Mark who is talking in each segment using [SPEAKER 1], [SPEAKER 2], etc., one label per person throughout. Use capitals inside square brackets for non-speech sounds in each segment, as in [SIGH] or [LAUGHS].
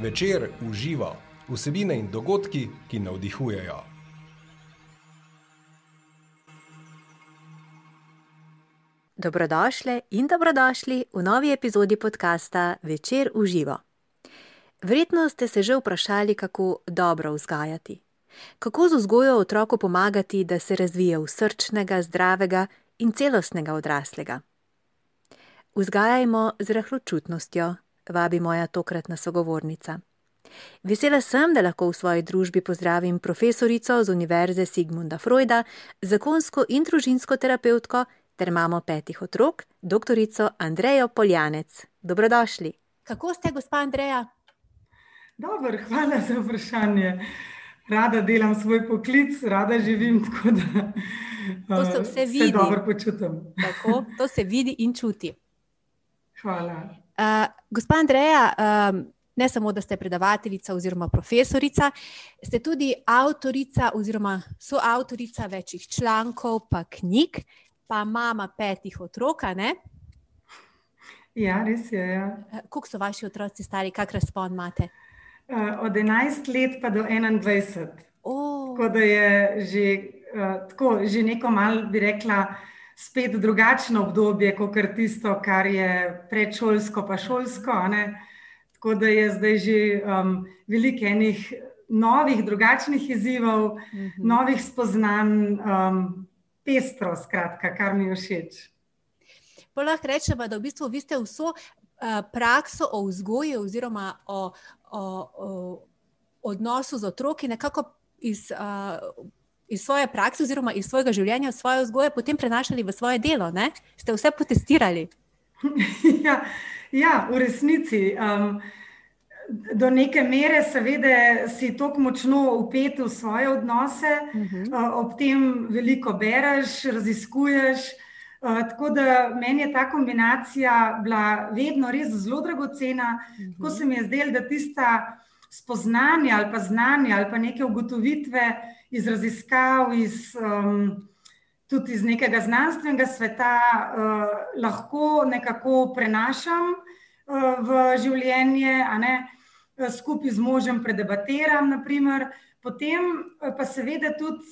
[SPEAKER 1] Večer uživa vsebine in dogodki, ki navdihujejo.
[SPEAKER 2] Dobrodošli in dobrodošli v novi epizodi podcasta Večer uživa. Verjetno ste se že vprašali, kako dobro vzgajati. Kako z vzgojo otroku pomagati, da se razvije v srčnega, zdravega in celostnega odraslega. Vzgajajmo z rahločutnostjo, vabi moja tokratna sogovornica. Vesela sem, da lahko v svoji družbi pozdravim profesorico z Univerze Sigmunda Freuda, zakonsko in družinsko terapeutko ter mamo petih otrok, doktorico Andrejo Poljanec. Dobrodošli. Kako ste, gospa Andreja?
[SPEAKER 3] Dobro, hvala za vprašanje. Rada delam svoj poklic, rada živim tako, da
[SPEAKER 2] to se vse vidi.
[SPEAKER 3] Se dobro počutim.
[SPEAKER 2] Tako, to se vidi in čuti.
[SPEAKER 3] Hvala.
[SPEAKER 2] Uh, gospa Andreja, um, ne samo, da ste predavateljica oziroma profesorica, ste tudi avtorica oziroma soavtorica večjih člankov, pa knjig, pa mama petih otrok.
[SPEAKER 3] Ja, res je. Ja.
[SPEAKER 2] Kako so vaši otroci stari, kak razpon imate?
[SPEAKER 3] Uh, od 11 let pa do 21.
[SPEAKER 2] Oh.
[SPEAKER 3] Tako da je že, uh, tako, že neko malo, bi rekla, spet drugačno obdobje, kot je tisto, kar je predšolsko, pa šolsko. Tako da je zdaj že um, veliko enih novih, drugačnih izzivov, uh mhm. -huh. novih spoznanj, um, pestro, skratka, kar mi je všeč.
[SPEAKER 2] Lahko rečemo, da v bistvu vi ste vso uh, prakso o vzgoji oziroma o, o, o odnosu z otroki nekako iz. Uh, iz svoje prakse, oziroma iz svojega življenja, svoje vzgoje, potem prenašali v svoje delo? Ne? Ste vse potestirali? [LAUGHS]
[SPEAKER 3] ja, ja, v resnici. Um, do neke mere, seveda, si tako močno upet v svoje odnose, uh -huh. uh, ob tem veliko bereš, raziskuješ. Uh, tako da meni je ta kombinacija bila vedno res zelo dragocena. Uh -huh. Tako se mi je zdelo, da tista spoznanja ali pa znanja ali pa neke ugotovitve iz raziskav, iz, um, tudi iz nekega znanstvenega sveta, uh, lahko nekako prenašam uh, v življenje, uh, skupaj z možem predebatiram, naprimer. potem uh, pa seveda tudi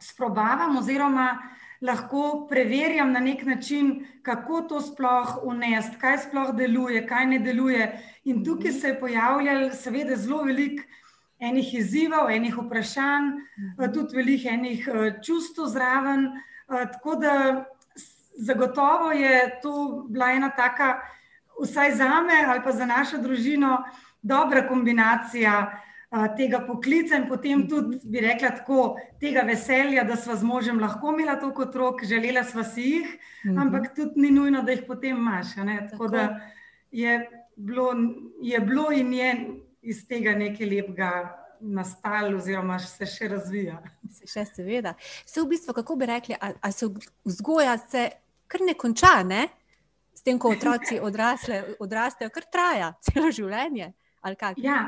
[SPEAKER 3] sprobavam oziroma lahko preverjam na nek način, kako to sploh unesti, kaj sploh deluje, kaj ne deluje. In tukaj se je pojavljalo, seveda, zelo veliko enih izzivov, enih vprašanj, mhm. tudi veliko enih eh, čustev zraven. Eh, tako da zagotovo je to bila ena taka, vsaj za me ali pa za našo družino, dobra kombinacija eh, tega poklica in potem mhm. tudi, bi rekla, tako, tega veselja, da smo z možem lahko imeli toliko otrok, želela smo si jih, mhm. ampak tudi ni nujno, da jih potem imaš. Tako, tako da je bilo, je bilo in je iz tega nekaj lepega nastalo, oziroma se še razvija.
[SPEAKER 2] Se še seveda. Se v bistvu, kako bi rekli, ali se vzgoja se kar ne konča, ne? s tem, ko otroci [LAUGHS] odrasle, odrastejo, kar traja celo življenje.
[SPEAKER 3] Ja,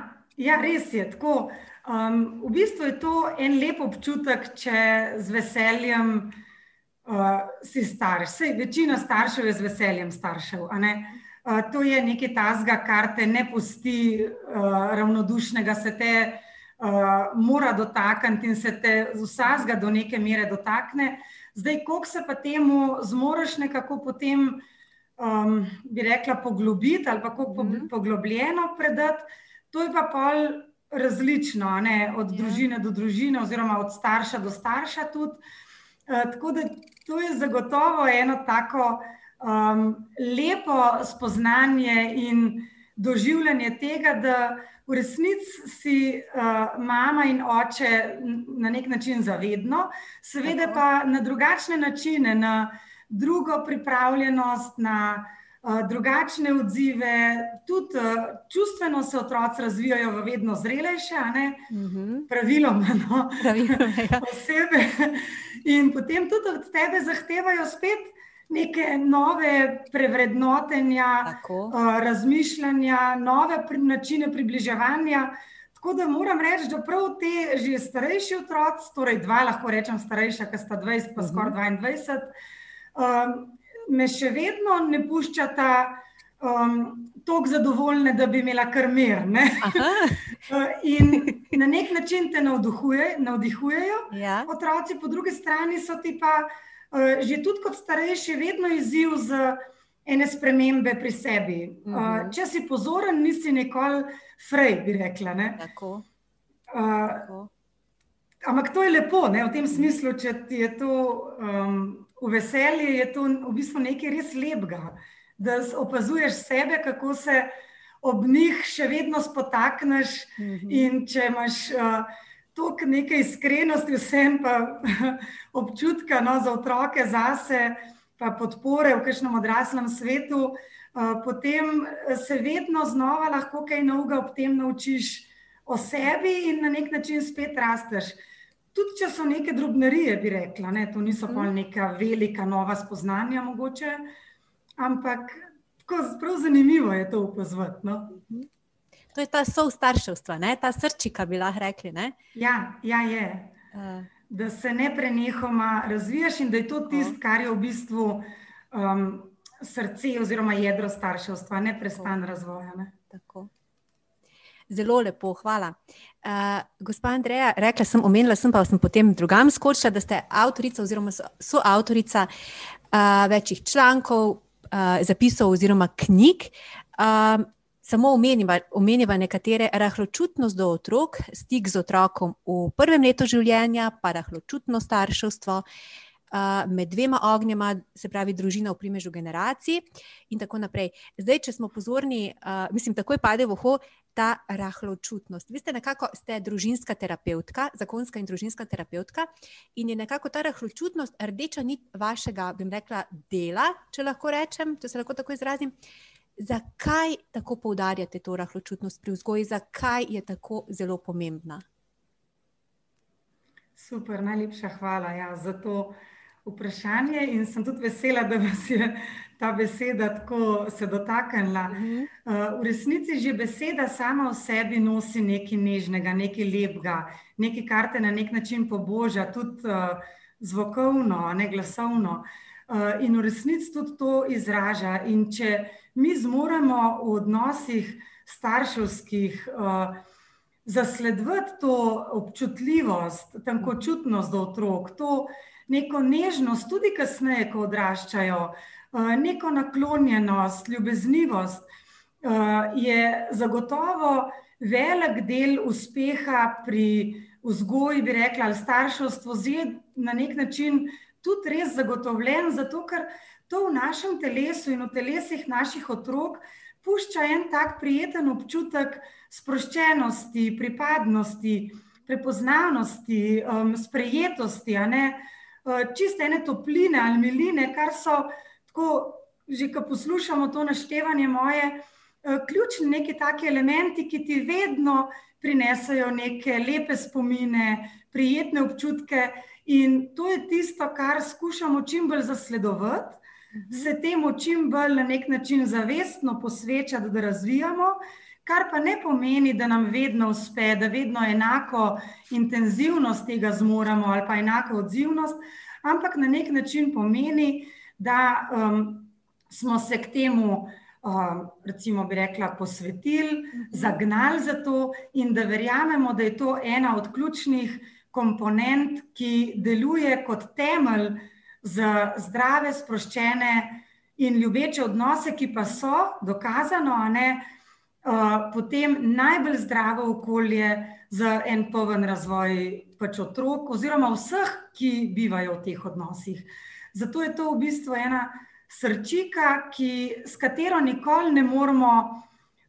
[SPEAKER 3] ja, res je tako. Um, v bistvu je to en lep občutek, če z veseljem uh, si starš. Sej, večina staršev je z veseljem staršev. Uh, to je nekaj tazga, kar te ne pusti uh, ravnodušnega, se te uh, mora dotakniti in se te z vsega do neke mere dotakne. Zdaj, koliko se pa temu zmoriš nekako potem, um, bi rekla, poglobiti ali pa kako mm -hmm. poglobljeno predati, to je pa pol različno, ne? od yeah. Ja. družine do družine, oziroma od starša do starša tudi. Uh, tako da to je zagotovo eno tako um, lepo spoznanje in doživljanje tega, da v resnici si uh, mama in oče na nek način zavedno, seveda pa na drugačne načine, na drugo pripravljenost, na uh, drugačne odzive, tudi uh, čustveno se otroci razvijajo v vedno zrelejše, uh mhm. -huh. praviloma, no,
[SPEAKER 2] ja. [LAUGHS]
[SPEAKER 3] osebe. In potem tudi od tebe zahtevajo spet neke nove prevrednotenja, uh, razmišljanja, nove pri, načine približevanja. Tako da moram reči, da prav te že starejši otroci, torej dva, lahko rečem starejša, ki sta 20, pa skoraj 22, um, me še vedno ne puščata um, tako zadovoljne, da bi imela kar mir. [LAUGHS] In na nek način te navduhuje, navdihujejo. Ja. Otroci, po drugi strani, so ti pa uh, že tudi kot starejši, vedno izziv za ene spremembe pri sebi. Uh, uh -huh. Če si pozoren, nisi nikoli frej, bi rekla. Tako. Uh, Tako. Ampak to je lepo, ne? v tem smislu, če ti je to um, v veselje, je to v bistvu nekaj res lepega da opazuješ sebe, kako se ob njih še vedno spotakneš. Mm -hmm. In če imaš uh, toliko nekaj iskrenosti, vsem pa [LAUGHS] občutka no, za otroke, zase, pa podpore v kažem odraslem svetu, uh, potem se vedno znova lahko kaj novega ob tem naučiš o sebi in na nek način spet rasteš. Tudi če so neke drobnarije, bi rekla, ne? to niso pa mhm. neka velika nova spoznanja, mogoče. Ampak zelo zanimivo je to opazovati. No?
[SPEAKER 2] To je ta sov starševstva, ne? ta srčika, bi lahko rekli.
[SPEAKER 3] Ja, ja, je. Uh. Da se ne prenehoma razvijaš in da je to tisto, kar je v bistvu um, srce oziroma jedro starševstva, ne prestan razvoja. Ne?
[SPEAKER 2] Zelo lepo, hvala. Uh, gospa Andreja, rekla sem, omenila sem pa, sem potem drugam skočila, da ste avtorica oziroma soavtorica uh, večjih člankov, uh, zapisov oziroma knjig. Uh, samo omeniva, omeniva nekatere rahločutnost do otrok, stik z otrokom v prvem letu življenja, pa rahločutno starševstvo. Uh, med dvema ognjema, se pravi, družina v primežu generacij, in tako naprej. Zdaj, če smo pozorni, uh, mislim, takoj pade v oho ta rahločutnost. Vi ste nekako ste družinska terapeutka, zakonska in družinska terapeutka, in je nekako ta rahločutnost rdeča nit vašega, bom rekla, dela, če lahko rečem, če se lahko tako izrazim. Zakaj tako poudarjate to rahločutnost pri vzgoji, zakaj je tako zelo pomembna?
[SPEAKER 3] Super, najlepša hvala ja, za to vprašanje in sem tudi vesela, da vas je ta beseda tako se dotaknila. Uh -huh. uh, v resnici že beseda sama v sebi nosi nekaj nežnega, nekaj lepega, nekaj, kar te na nek način poboža, tudi uh, zvokovno, ne glasovno. Uh, in v resnici tudi to izraža. In če mi zmoremo v odnosih starševskih, uh, zasledovati to občutljivost, tankočutnost do otrok, to neko nežnost, tudi kasneje, ko odraščajo, eh, neko naklonjenost, ljubeznivost, eh, je zagotovo velik del uspeha pri vzgoji, bi rekla, ali starševstvu, zjed na nek način tudi res zagotovljen, zato ker to v našem telesu in v telesih naših otrok pušča en tak prijeten občutek sproščenosti, pripadnosti, prepoznavnosti, um, sprejetosti, uh, čiste ene topline ali miline, kar so tako, že ko poslušamo to naštevanje moje, uh, ključni neki taki elementi, ki ti vedno prinesajo neke lepe spomine, prijetne občutke. In to je tisto, kar skušamo čim bolj zasledovati. Se temu čim bolj na nek način zavestno posvečati, da razvijamo, kar pa ne pomeni, da nam vedno uspe, da vedno enako intenzivnost tega zmoremo ali pa enako odzivnost, ampak na nek način pomeni, da um, smo se k temu. Um, recimo, bi rekla, posvetili, mhm. zagnali za to, in da verjamemo, da je to ena od ključnih komponent, ki deluje kot temelj za zdrave, sproščene in ljubeče odnose, ki pa so dokazano, ne, uh, potem najbolj zdravo okolje za en poven razvoj pač otrok, oziroma vseh, ki bivajo v teh odnosih. Zato je to v bistvu ena srčika, ki, s katero nikoli ne moremo.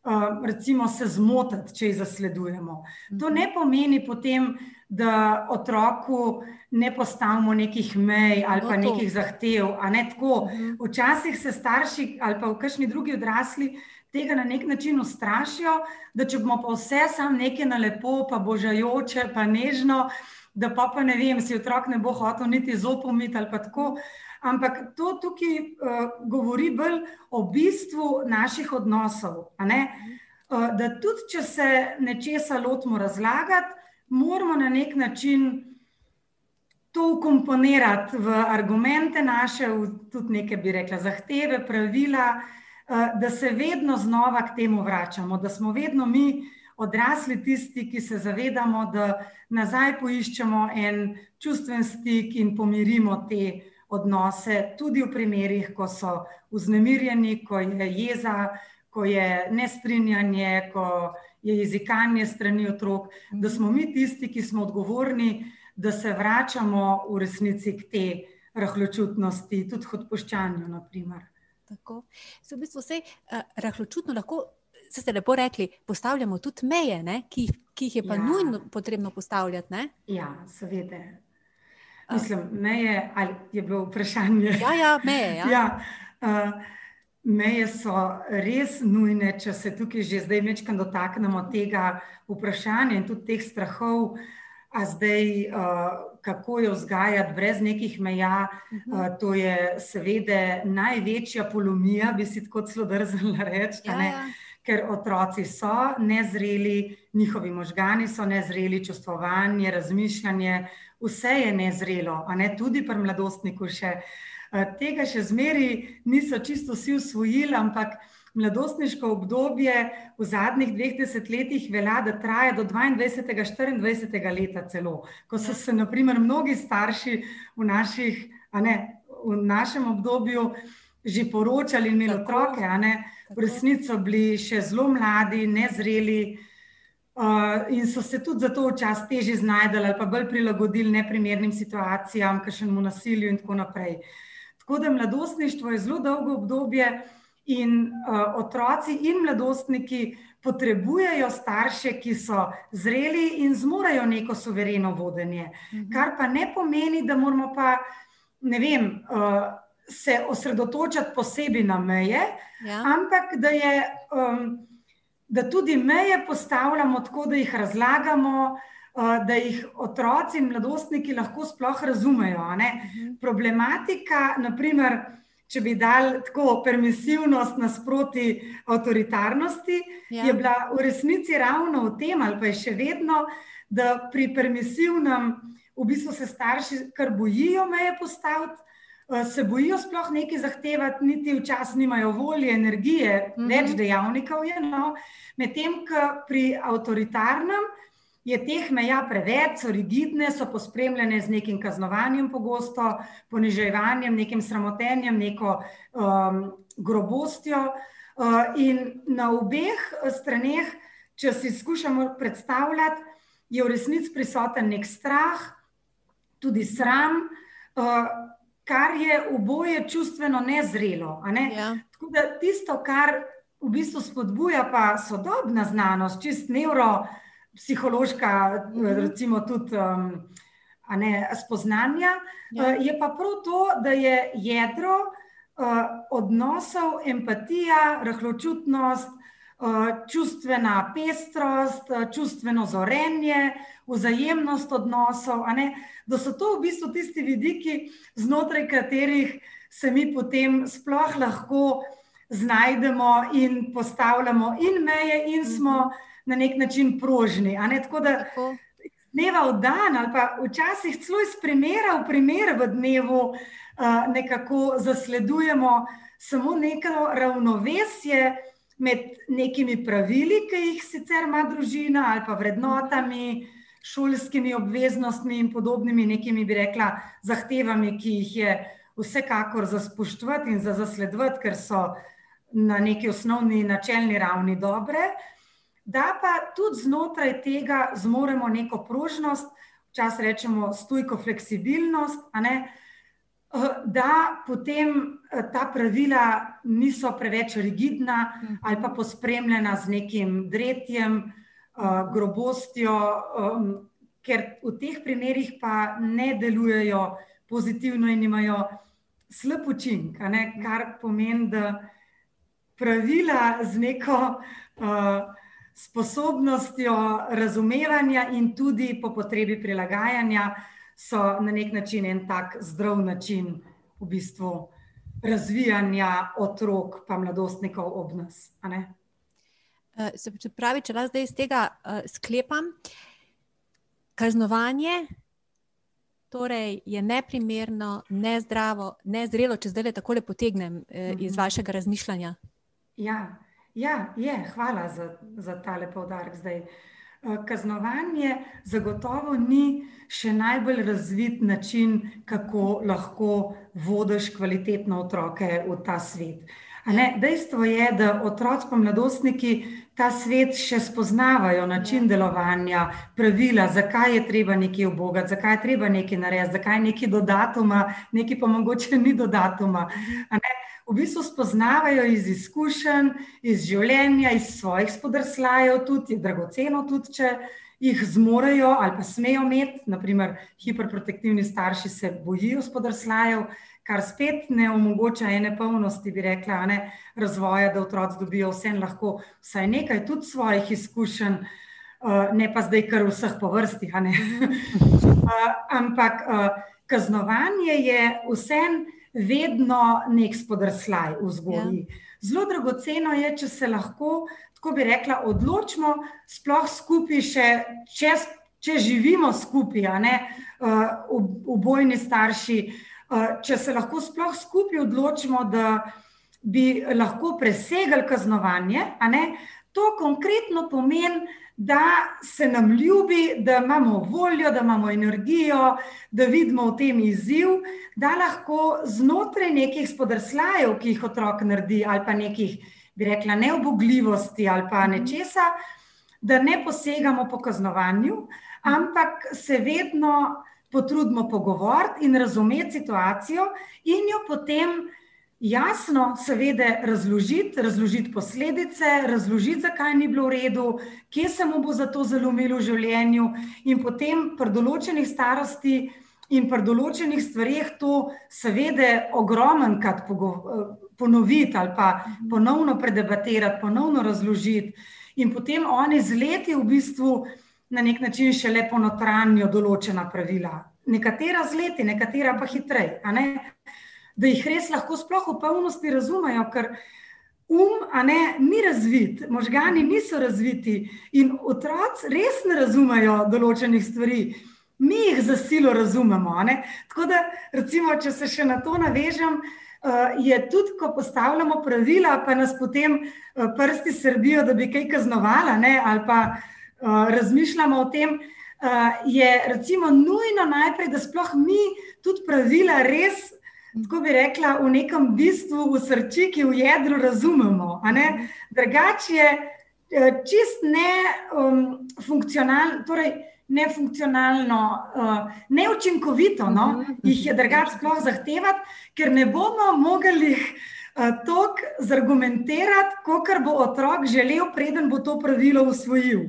[SPEAKER 3] Uh, recimo, se zmotiti, če jih zasledujemo. To ne pomeni potem, da otroku ne postavimo nekih mej ali pa no, nekih zahtev. Ne mhm. Včasih se starši ali pa v kakšni drugi odrasli tega na nek način ustrašijo, da če bomo pa vse sam nekaj na lepo, pa božajoče, pa nežno, da pa, pa ne vem, si otrok ne bo hotel niti zopomiti ali pa tako. Ampak to tukaj uh, govori bolj o bistvu naših odnosov. Uh, da tudi, če se nečesa lotimo razlagati, moramo na nek način to ukomponirati v argumente naše, v tudi neke, bi rekla, zahteve, pravila, da se vedno znova k temu vračamo, da smo vedno mi odrasli tisti, ki se zavedamo, da nazaj poiščemo en čustven stik in pomirimo te odnose, tudi v primerih, ko so vznemirjeni, ko je jeza, ko je nestrinjanje, ko je jezikanje strani otrok, da smo mi tisti, ki smo odgovorni, da se vračamo v resnici k tej rahločutnosti, tudi k odpoščanju. Naprimer.
[SPEAKER 2] Tako. Se v bistvu vse uh, rahločutno lahko, se ste lepo rekli, postavljamo tudi meje, ki, ki jih je pa ja. nujno potrebno postavljati. Ne?
[SPEAKER 3] Ja, seveda. Mislim, meje, ali je bilo vprašanje?
[SPEAKER 2] Ja, ja meje. Ja.
[SPEAKER 3] ja, uh, meje so res nujne, če se tukaj že zdaj večkrat dotaknemo tega vprašanja in tudi teh strahov. A zdaj, uh, kako jo vzgajati brez nekih meja, uh, to je seveda največja polomija, bi si tako zelo drzela reči. Ja, ja. Ker otroci so nezreli, njihovi možgani so nezreli, čustvovanje, razmišljanje, vse je nezrelo, a ne tudi pri mladostniku še. Uh, tega še zmeri niso čisto vsi usvojili, ampak mladostniško obdobje v zadnjih dveh desetletjih velja, da traja do 22. 24. leta celo, ko so se naprimer mnogi starši v, naših, ne, v našem obdobju že poročali in imeli otroke, v resnici bili še zelo mladi, nezreli uh, in so se tudi zato včasih teže znajdali ali pa bolj prilagodili neprimernim situacijam, kakšnemu nasilju in tako naprej. Tako da mladostništvo je zelo dolgo obdobje, In uh, otroci in mladostniki potrebujejo starše, ki so zreli in zmorejo neko suvereno vodenje. Mhm. Kar pa ne pomeni, da moramo pa, ne vem, uh, se osredotočati posebej na meje, ja. ampak da, je, um, da tudi meje postavljamo tako, da jih razlagamo. Da jih otroci in mladostniki lahko sploh razumejo. Uh mhm. Problematika, naprimer, če bi dal tako permisivnost nasproti avtoritarnosti, ja. je bila v resnici ravno v tem, ali pa je še vedno, da pri permisivnem v bistvu se starši kar bojijo meje postaviti. Se bojijo sploh nekaj zahtevati, niti včasih nimajo volje, energije, mm -hmm. več dejavnikov je. No. Medtem, ko pri avtoritarnem je teh meja preveč, so rigidne, so pospremljene z nekim kaznovanjem, pogosto poniževanjem, nekim sramotenjem, neko um, grobostjo. Uh, in na obeh straneh, če si skušamo predstavljati, je v resnici prisoten nek strah, tudi sram, uh, kar je oboje čustveno nezrelo. Ne? Ja. Tako da tisto, kar v bistvu spodbuja pa sodobna znanost, čist nevro psihološka, mm -hmm. recimo tudi um, ne, spoznanja, ja. uh, je pa prav to, da je jedro uh, odnosov, empatija, rahločutnost, uh, čustvena pestrost, uh, čustveno zorenje, vzajemnost odnosov. Da so to v bistvu tisti vidiki, znotraj katerih se mi potem sploh lahko znajdemo in postavljamo in meje, in smo. -hmm na nek način prožni. Tako da dneva v dan, ali pa včasih celo iz primera v primer v dnevu, uh, nekako zasledujemo samo neko ravnovesje med nekimi pravili, ki jih sicer ima družina, ali pa vrednotami, šolskimi obveznostmi in podobnimi nekimi, bi rekla, zahtevami, ki jih je vsekakor za spoštovati in za zasledovati, ker so na neki osnovni načelni ravni dobre da pa tudi znotraj tega zmoremo neko prožnost, včasih rečemo stojko fleksibilnost, eh, da potem eh, ta pravila niso preveč rigidna ali pa pospremljena z nekim dretjem, eh, grobostjo, ker v teh primerih pa ne delujejo pozitivno in imajo slab učinek, kar pomeni, da pravila z neko uh, sposobnostjo razumevanja in tudi po potrebi prilagajanja, so na nek način en tak zdrav način v bistvu razvijanja otrok, pa mladostnikov ob nas.
[SPEAKER 2] Eh, se pravi, če zdaj iz tega uh, sklepam, kaznovanje torej je neprimerno, nezdravo, nezrelo, če zdaj le tako le potegnem uh, iz mhm. vašega razmišljanja.
[SPEAKER 3] Ja, ja je, hvala za, za tale povdarek zdaj. Eh, kaznovanje zagotovo ni še najbolj razvit način, kako lahko vodiš kvalitetno otroke v ta svet. Ne, dejstvo je, da otroci in mladostniki ta svet še spoznavajo, način ja. delovanja, pravila, zakaj je treba nekaj obogati, zakaj je treba nekaj narediti, zakaj je nekaj do datuma, nekaj pa mogoče ni do datuma. Ne, v bistvu spoznavajo iz izkušenj, iz življenja, iz svojih spodrslajev, tudi je dragoceno, tudi če jih zmorejo ali pa smejo imeti. Naprimer, hiperprotektivni starši se bojijo spodrslajev kar spet ne omogoča ene polnosti, bi rekla, ne, razvoja, da otroci dobijo vse in lahko vsaj nekaj tudi svojih izkušenj, uh, ne pa zdaj kar vseh po vrsti. uh, [LAUGHS] ampak uh, kaznovanje je vsem vedno nek spodrslaj v zgodbi. Ja. Zelo dragoceno je, če se lahko, tako bi rekla, odločimo, sploh skupaj, še, če, če živimo skupaj, ne, uh, obojni starši. Uh, Eh, če se lahko sploh skupaj odločimo, da bi lahko presegali kaznovanje, to konkretno pomeni, da se nam ljubi, da imamo voljo, da imamo energijo, da vidimo v tem izziv, da lahko znotraj nekih spodrslajev, ki jih otrok naredi, ali pa nekih, bi rekla, neobogljivosti ali pa mhm. nečesa, da ne posegamo po kaznovanju, ampak se vedno potrudimo pogovoriti in razumeti situacijo, in jo potem jasno, seveda, razložiti, razložiti posledice, razložiti, zakaj ni bilo v redu, kje se mu bo za to zelo umilo v življenju, in potem pri določenih starosti. In pri določenih stvarih to, seveda, ogromen krat ponoviti ali pa ponovno predebatirati, ponovno razložiti, in potem oni z leti v bistvu na nek način še le ponotranjo določena pravila. Nekatera z leti, nekatera pa hitreje. Da jih res lahko sploh v polnosti razumejo, ker um ne, ni razvit, možgani niso razviti in otroci res ne razumejo določenih stvari. Mi jih za silo razumemo. Tako da, recimo, če se še na to navežem, uh, je tudi, ko postavljamo pravila, pa nas potem uh, prsti srbijo, da bi kaj kaznovala, ne, ali pa Eh, razmišljamo o tem, je recimo nujno najprej, da sploh mi tudi pravila res, tako bi rekla, v nekem bistvu, v srčiki, v jedru razumemo. Drugače je uh, čist ne um, funkcionalno. Torej, Nefunkcionalno, uh, neučinkovito, no? jih je drugače sploh zahtevati, ker ne bomo mogli uh, tok zargumentirati, kot bo otrok želel, preden bo to pravilo usvojil.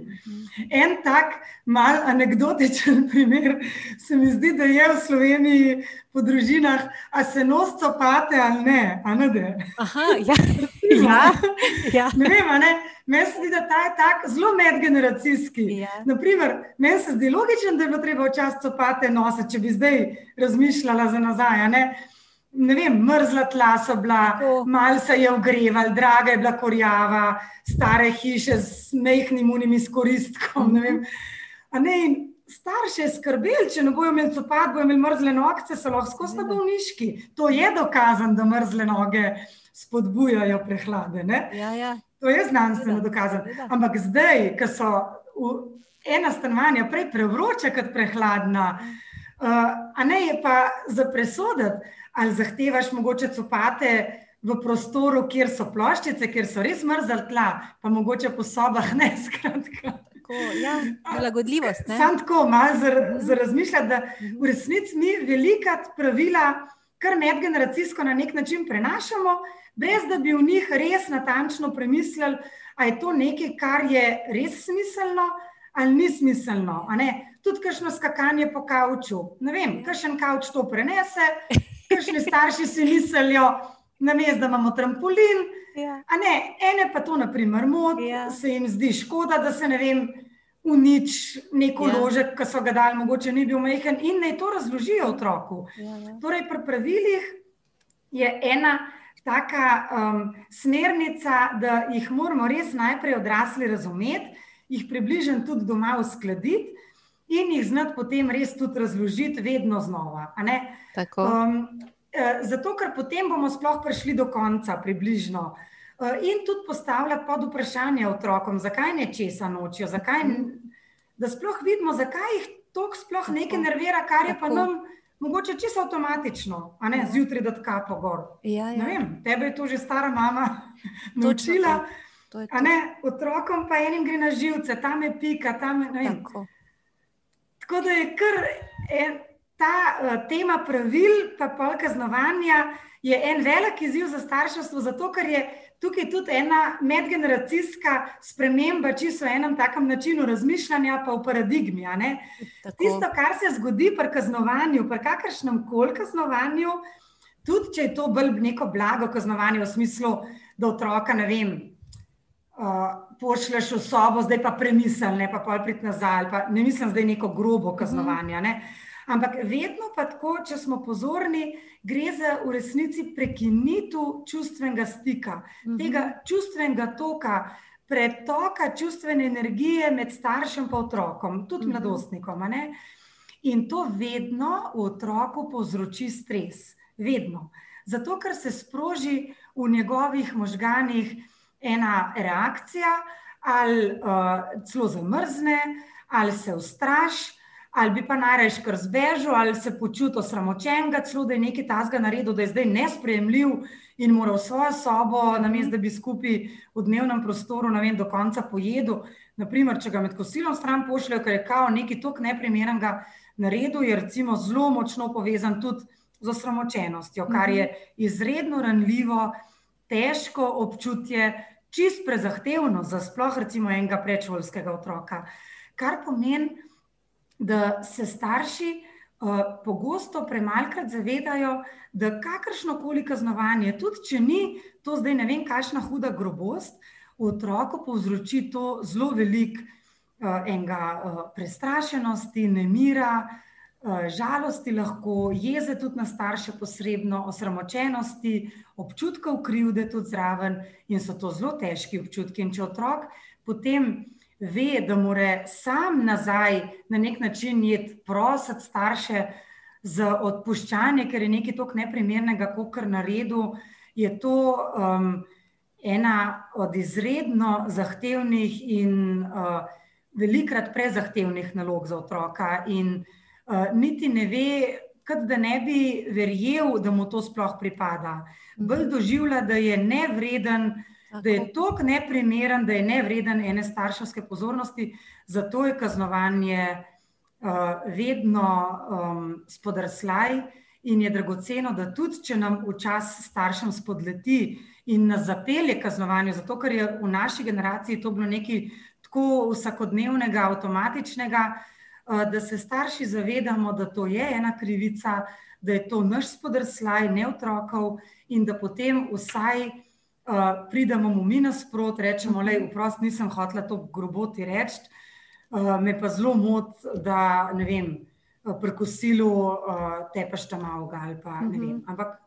[SPEAKER 3] En tak mal anekdotičen [LAUGHS] primer se mi zdi, da je v Sloveniji po družinah, a se nos copate ali ne. ne
[SPEAKER 2] Aha, ja. [LAUGHS] ja, ja.
[SPEAKER 3] Ne vem, ne. Meni se zdi, da ta je tak zelo medgeneracijski. Ja. Naprimer, meni se zdi logičen, da je bilo treba včasih copate nositi, če bi zdaj razmišljala za nazaj. Ne? Ne vem, mrzla tla so bila, malo se je ogrevala, draga je bila korjava, stare hiše z mehkim unim izkoristkom. Ne ne, starše je skrbel, če ne bojo imeli copat, bojo imeli mrzle noge, so lahko skozi na bolniški. To je dokazano, da mrzle noge spodbujajo prehlade.
[SPEAKER 2] Ja, ja.
[SPEAKER 3] To je znanstveno dokazano. Ampak zdaj, ko so ena stanovanja prej prevroča kot prehladna, uh, a ne je pa za presoditi ali zahtevaš mogoče copate v prostoru, kjer so ploščice, kjer so res mrzla tla, pa mogoče po sobah ne [LAUGHS] skratka.
[SPEAKER 2] Ja, prilagodljivost.
[SPEAKER 3] Sam tako, malo za, za razmišljati, da v resnici mi velika pravila, kar medgeneracijsko na nek način prenašamo, brez da bi v njih res natančno premislili, ali je to nekaj, kar je res smiselno ali ni smiselno. Tudi kakšno skakanje po kavču. Ne vem, kakšen kavč to prenese, Kakšni starši si mislijo, na mestu, da imamo trampolin. Ja. Ne, ene pa to, na primer, moti, ja. se jim zdi škoda, da se ne vem, unič neko ja. ložek, ki so ga dali, mogoče ni bil majhen in naj to razložijo otroku. Ja, ja. Torej, pri pravilih je ena taka um, smernica, da jih moramo res najprej odrasli razumeti, jih približen tudi doma uskladiti in jih znati potem res tudi razložiti, vedno znova. Um, zato, ker potem bomo sploh prišli do konca, približno. in tudi postavljati pod vprašanje otrokom, zakaj nečesa nočijo, zakaj, da sploh vidimo, zakaj jih to sploh nekaj nervira, kar je pa nam mogoče čisto avtomatično, a ne zjutraj, da tkapo gor.
[SPEAKER 2] Ja, ja.
[SPEAKER 3] Vem, tebe je to že stara mama naučila.
[SPEAKER 2] To je to.
[SPEAKER 3] A ne, otrokom pa enim gre na živce, tam je pika, tam je.
[SPEAKER 2] Tako.
[SPEAKER 3] Tako da je kar en, ta uh, tema pravil, pa pol kaznovanja, je en velik izziv za starševstvo, zato ker je tukaj tudi ena medgeneracijska sprememba, čisto v enem takem načinu razmišljanja, pa v paradigmi. Tisto, kar se zgodi pri kaznovanju, pri kakršnem koli kaznovanju, tudi če je to bolj neko blago kaznovanje v smislu, da otroka, ne vem, uh, pošlješ v sobo, zdaj pa premisel, ne pa pol priti nazaj, pa ne mislim zdaj neko grobo kaznovanje. Ne? Ampak vedno pa tako, če smo pozorni, gre za v resnici prekinitev čustvenega stika,
[SPEAKER 2] Mhm.
[SPEAKER 3] tega čustvenega toka, pretoka čustvene energije med staršem in otrokom, tudi
[SPEAKER 2] Mhm.
[SPEAKER 3] mladostnikom. a ne. In to vedno v otroku povzroči stres, vedno. Zato, ker se sproži v njegovih možganih ena reakcija, ali uh, celo zamrzne, ali se ustraši, ali bi pa najraje kar zbežal, ali se počuti osramočenega, celo da je nekaj tazga naredil, da je zdaj nesprejemljiv in mora v svojo sobo, namesto da bi skupaj v dnevnem prostoru, ne vem, do konca pojedel. Naprimer, če ga med kosilom stran pošljajo, ker je kao nekaj tako neprimernega naredil, je recimo zelo močno povezan tudi z osramočenostjo, kar je izredno ranljivo, težko občutje, čist prezahtevno za sploh recimo enega predšolskega otroka. Kar pomeni, da se starši uh, pogosto premalkrat zavedajo, da kakršno koli kaznovanje, tudi če ni to zdaj ne vem, kakšna huda grobost, v otroku povzroči to zelo velik uh, enega uh, prestrašenosti, nemira, uh, žalosti lahko, jeze tudi na starše posredno, osramočenosti, občutkov krivde tudi zraven in so to zelo težki občutki. In če otrok potem ve, da mora sam nazaj na nek način jet prositi starše za odpuščanje, ker je nekaj tako neprimernega, kot kar naredil, je to um, ena od izredno zahtevnih in uh, velikrat prezahtevnih nalog za otroka. In uh, niti ne ve, kot da ne bi verjel, da mu to sploh pripada. Bolj doživlja, da je nevreden, da je tako neprimeren, da je nevreden ene starševske pozornosti, zato je kaznovanje uh, vedno um, spodrslaj in je dragoceno, da tudi če nam včasih staršem spodleti in nas zapelje kaznovanju, zato ker je v naši generaciji to bilo nekaj tako vsakodnevnega, avtomatičnega, uh, da se starši zavedamo, da to je ena krivica, da je to naš spodrslaj, ne otrokov in da potem vsaj Uh, pridemo mu mi nasprot, rečemo, da vprost nisem hotela to groboti reči, uh, me pa zelo mot, da ne vem, pri kosilu uh, tepeš tam avga ali pa ne vem. Ampak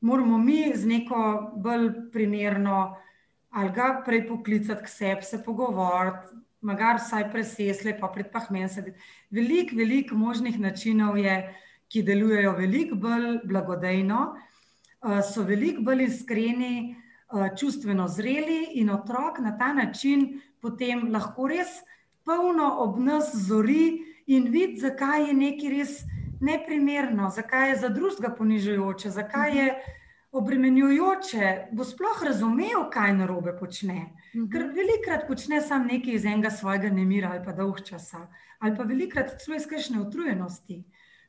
[SPEAKER 3] moramo mi z neko bolj primerno ali ga prej poklicati k sebi, se pogovoriti, magar vsaj presesle, pa pred pahmen sedeti. Veliko, veliko možnih načinov je, ki delujejo veliko bolj blagodejno, uh, so veliko bolj iskreni, čustveno zreli in otrok na ta način potem lahko res polno ob nas zori in vidi, zakaj je nekaj res neprimerno, zakaj je za drugega ponižujoče, zakaj je obremenjujoče, bo sploh razumel, kaj narobe počne. Ker velikrat počne sam nekaj iz enega svojega nemira ali pa dolg časa, ali pa velikrat celo iz kakšne utrujenosti.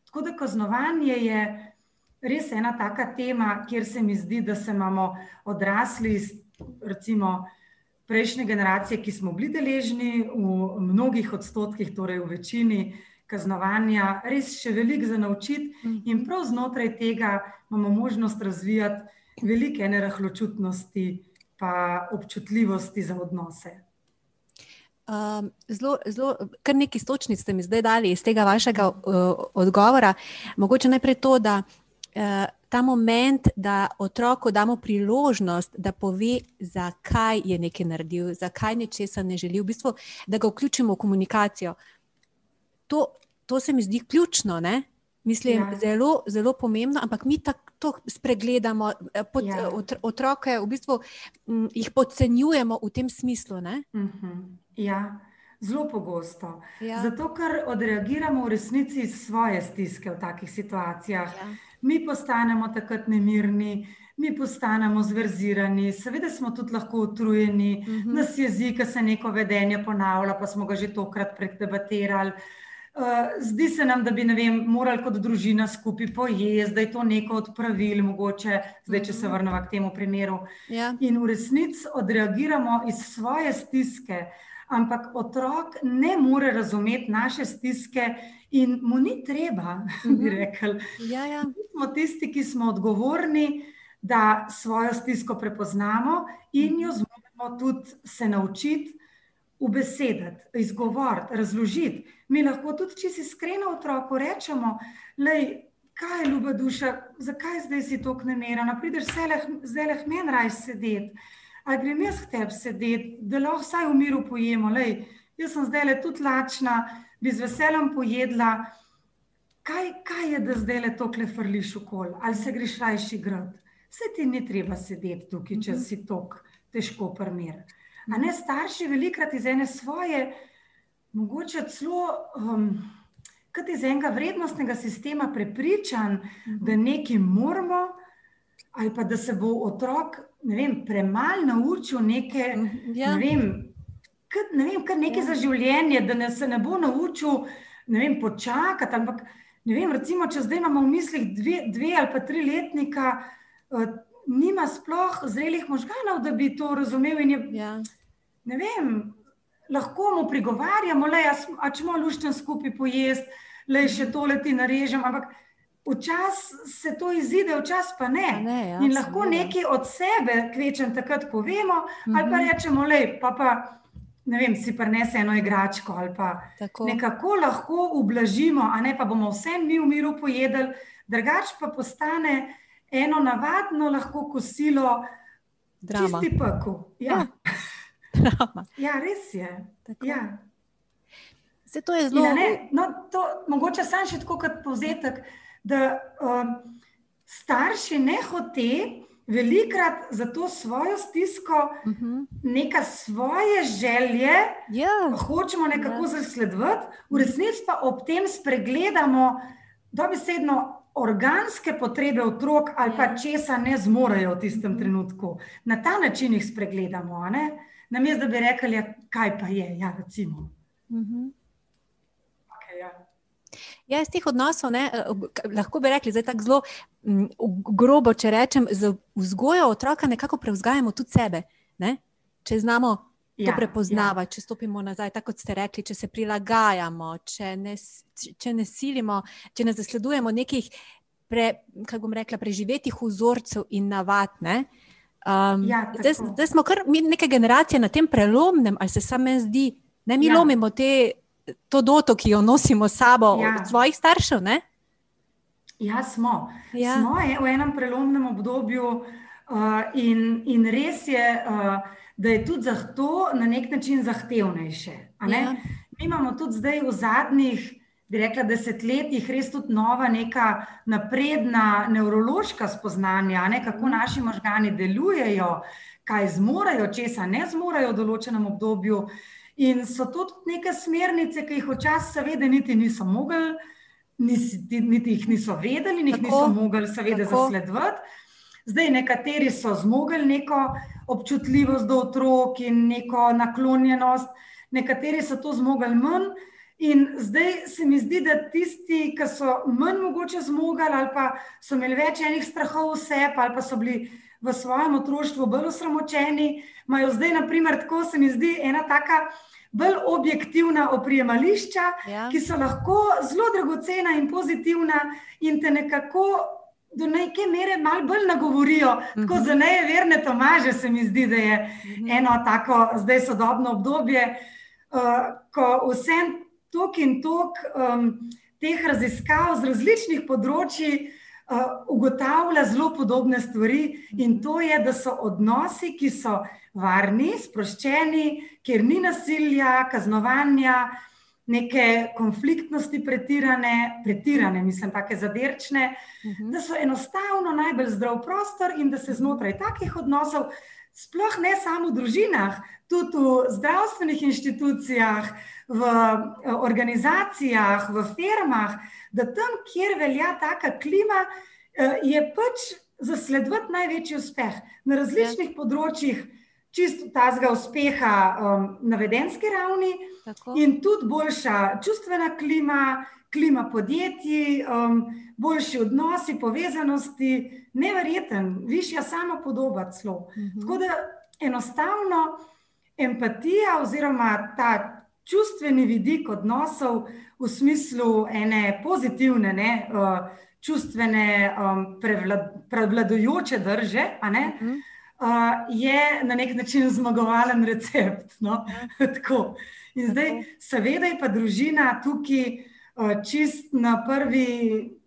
[SPEAKER 3] Tako da kaznovanje je res ena taka tema, kjer se mi zdi, da se imamo odrasli iz recimo prejšnje generacije, ki smo bili deležni v mnogih odstotkih, torej v večini kaznovanja, res še veliko za naučiti. In prav znotraj tega imamo možnost razvijati velike nerahločutnosti pa občutljivosti za odnose.
[SPEAKER 2] Um, zelo, zelo, kar nekaj stočnic ste mi zdaj dali iz tega vašega uh, odgovora. Mogoče najprej to, da uh, ta moment, da otroku damo priložnost, da pove, zakaj je nekaj naredil, zakaj nečesa ne želi, v bistvu, da ga vključimo v komunikacijo. To, to se mi zdi ključno, ne? Mislim,
[SPEAKER 3] Ja.
[SPEAKER 2] zelo, zelo pomembno, ampak mi tak, to spregledamo, eh, pod, ja. otroke v bistvu m, jih podcenjujemo v tem smislu. Uh
[SPEAKER 3] mhm. -huh. Ja, zelo pogosto. Ja. Zato, ker odreagiramo v resnici svoje stiske v takih situacijah. Ja. Mi postanemo takrat nemirni, mi postanemo zverzirani, seveda smo tudi lahko utrujeni, uh mhm. -huh. nas jezik, se neko vedenje ponavlja, pa smo ga že tokrat predebatirali. Uh, zdi se nam, da bi vem, morali kot družina skupaj pojesti, da je to neko od pravil, mogoče zdaj, če se mhm. vrnemo k temu primeru. Ja. In v resnici odreagiramo iz svoje stiske, ampak otrok ne more razumeti naše stiske in mu ni treba, [LAUGHS] bi mhm. rekli. Ja, ja. Mi smo tisti, ki smo odgovorni da svojo stisko prepoznamo in jo zmogemo tudi se naučiti ubesediti, izgovoriti, razložiti. Mi lahko tudi, če si iskreno otroku rečemo, lej, kaj je ljuba duša, zakaj zdaj si tako nemirna, prideš zdaj le meni raj sedeti, ali grem jaz k tebi sedeti, da lahko vsaj v miru pojemo, lej, jaz sem zdaj le tudi lačna, bi z veseljem pojedla, kaj, kaj je, da zdaj le to klefrliš v kol, ali se greš rajši grad vse ti ni treba sedeti tukaj, če mhm. si tako težko primer. A ne starši velikrat iz ene svoje, mogoče celo. Um, Kot iz enega vrednostnega sistema prepričan, mhm. da nekaj moramo, ali pa da se bo otrok premalo naučil neke, mhm, ja. ne vem, kar, ne vem, kar nekaj ja. za življenje, da ne, se ne bo naučil ne vem, počakati. Ampak, ne vem, recimo, če zdaj imamo v mislih dve, dve ali pa tri letnika, uh, nima sploh zrelih možganov, da bi to razumel. Je, ja. Ne vem, lahko mu prigovarjamo, da je čemo lušten skupaj pojesti, le še tole ti narežem. Ampak včasih se to izide, včasih pa ne. ne ja, In lahko nekaj od sebe, kvečem takrat povemo, mhm. ali pa mhm. rečemo, le pa. pa Ne vem, si prenese eno igračko ali pa Tako. nekako lahko ublažimo, a ne pa bomo vse mi v miru pojedli, drugače pa postane eno navadno lahko kosilo, čisti pekel. Ja. Ja. [LAUGHS] ja, res je. Ja.
[SPEAKER 2] Se to je zelo
[SPEAKER 3] zelo. No, mogoče sam še tako kot povzetek, da um, starši ne hote. Velikrat za to svojo stisko, uh mhm. -huh. neka svoje želje, yeah. Ja. hočemo nekako yeah. Ja. zasledovati, v resnici pa ob tem spregledamo, da bi sedno organske potrebe otrok ali pa ja. česa ne zmorejo v tistem trenutku. Na ta način jih spregledamo, namesto da bi rekli, ja, kaj pa je. Ja, recimo. Mhm.
[SPEAKER 2] Ja. ja, iz teh odnosov ne, eh, lahko bi rekli, da je tako zelo mm, grobo, če rečem, za vzgojo otroka nekako prevzgajamo tudi sebe. Ne? Če znamo to ja, prepoznavati, ja. če stopimo nazaj, tako kot ste rekli, če se prilagajamo, če ne, če ne silimo, če ne zasledujemo nekih, pre, kako bom rekla, preživetih vzorcev in navad. Um, ja, zdaj, zdaj smo kar neke generacije na tem prelomnem, ali se samo zdi, da mi ja. lomimo te, to doto, ki jo nosimo s sabo ja. od svojih staršev. Ne?
[SPEAKER 3] Ja, smo. Ja. Smo v enem prelomnem obdobju uh, in, in res je. Uh, da je tudi za to na nek način zahtevnejše. Ja. Mi imamo tudi zdaj v zadnjih, bi rekla, desetletjih res tudi nova, neka napredna nevrološka spoznanja, ne, kako mhm. naši možgani delujejo, kaj zmorejo, česa ne zmorejo v določenem obdobju. In so to tudi neke smernice, ki jih včasih, seveda, niti niso mogli, niti, niti jih niso vedeli, niti niso mogli, seveda, zasledovati. Zdaj, nekateri so zmogli neko občutljivost do otrok in neko naklonjenost, nekateri so to zmogli manj. In zdaj se mi zdi, da tisti, ki so manj mogoče zmogli ali pa so imeli več enih strahov v sebi ali pa so bili v svojem otroštvu bolj osramočeni, imajo zdaj, naprimer, tako se mi zdi, ena taka. Bolj objektivna oprijemališča, ja. ki so lahko zelo dragocena in pozitivna, in te nekako do neke mere malo bolj nagovorijo. Tako za ne verne Tomaže se mi zdi, da je eno tako zdaj sodobno obdobje, uh, ko vsem tok in tok teh raziskav z različnih področji uh, ugotavlja zelo podobne stvari in to je, da so odnosi, ki so varni, sproščeni, kjer ni nasilja, kaznovanja. Neke konfliktnosti pretirane, pretirane, mislim, tako zadirčne, uh mhm. -huh. da so enostavno najbolj zdrav prostor in da se znotraj takih odnosov, sploh ne samo v družinah, tudi v zdravstvenih inštitucijah, v eh, organizacijah, v firmah, da tam, kjer velja taka klima, eh, je pač zasledovati največji uspeh na različnih ja. področjih čisto tazga uspeha um, na vedenski ravni Tako. in tudi boljša čustvena klima, klima podjetij, um, boljši odnosi, povezanosti, nevreten, višja sama podoba celo. Uh mhm. -huh. Tako da enostavno empatija oziroma ta čustveni vidik odnosov v smislu ene pozitivne, ne, uh, čustvene, um, prevlad, prevladujoče drže, a ne, uh mhm. -huh je na nek način zmagovalen recept. No? [LAUGHS] In zdaj, seveda, je pa družina tukaj uh, čist na prvi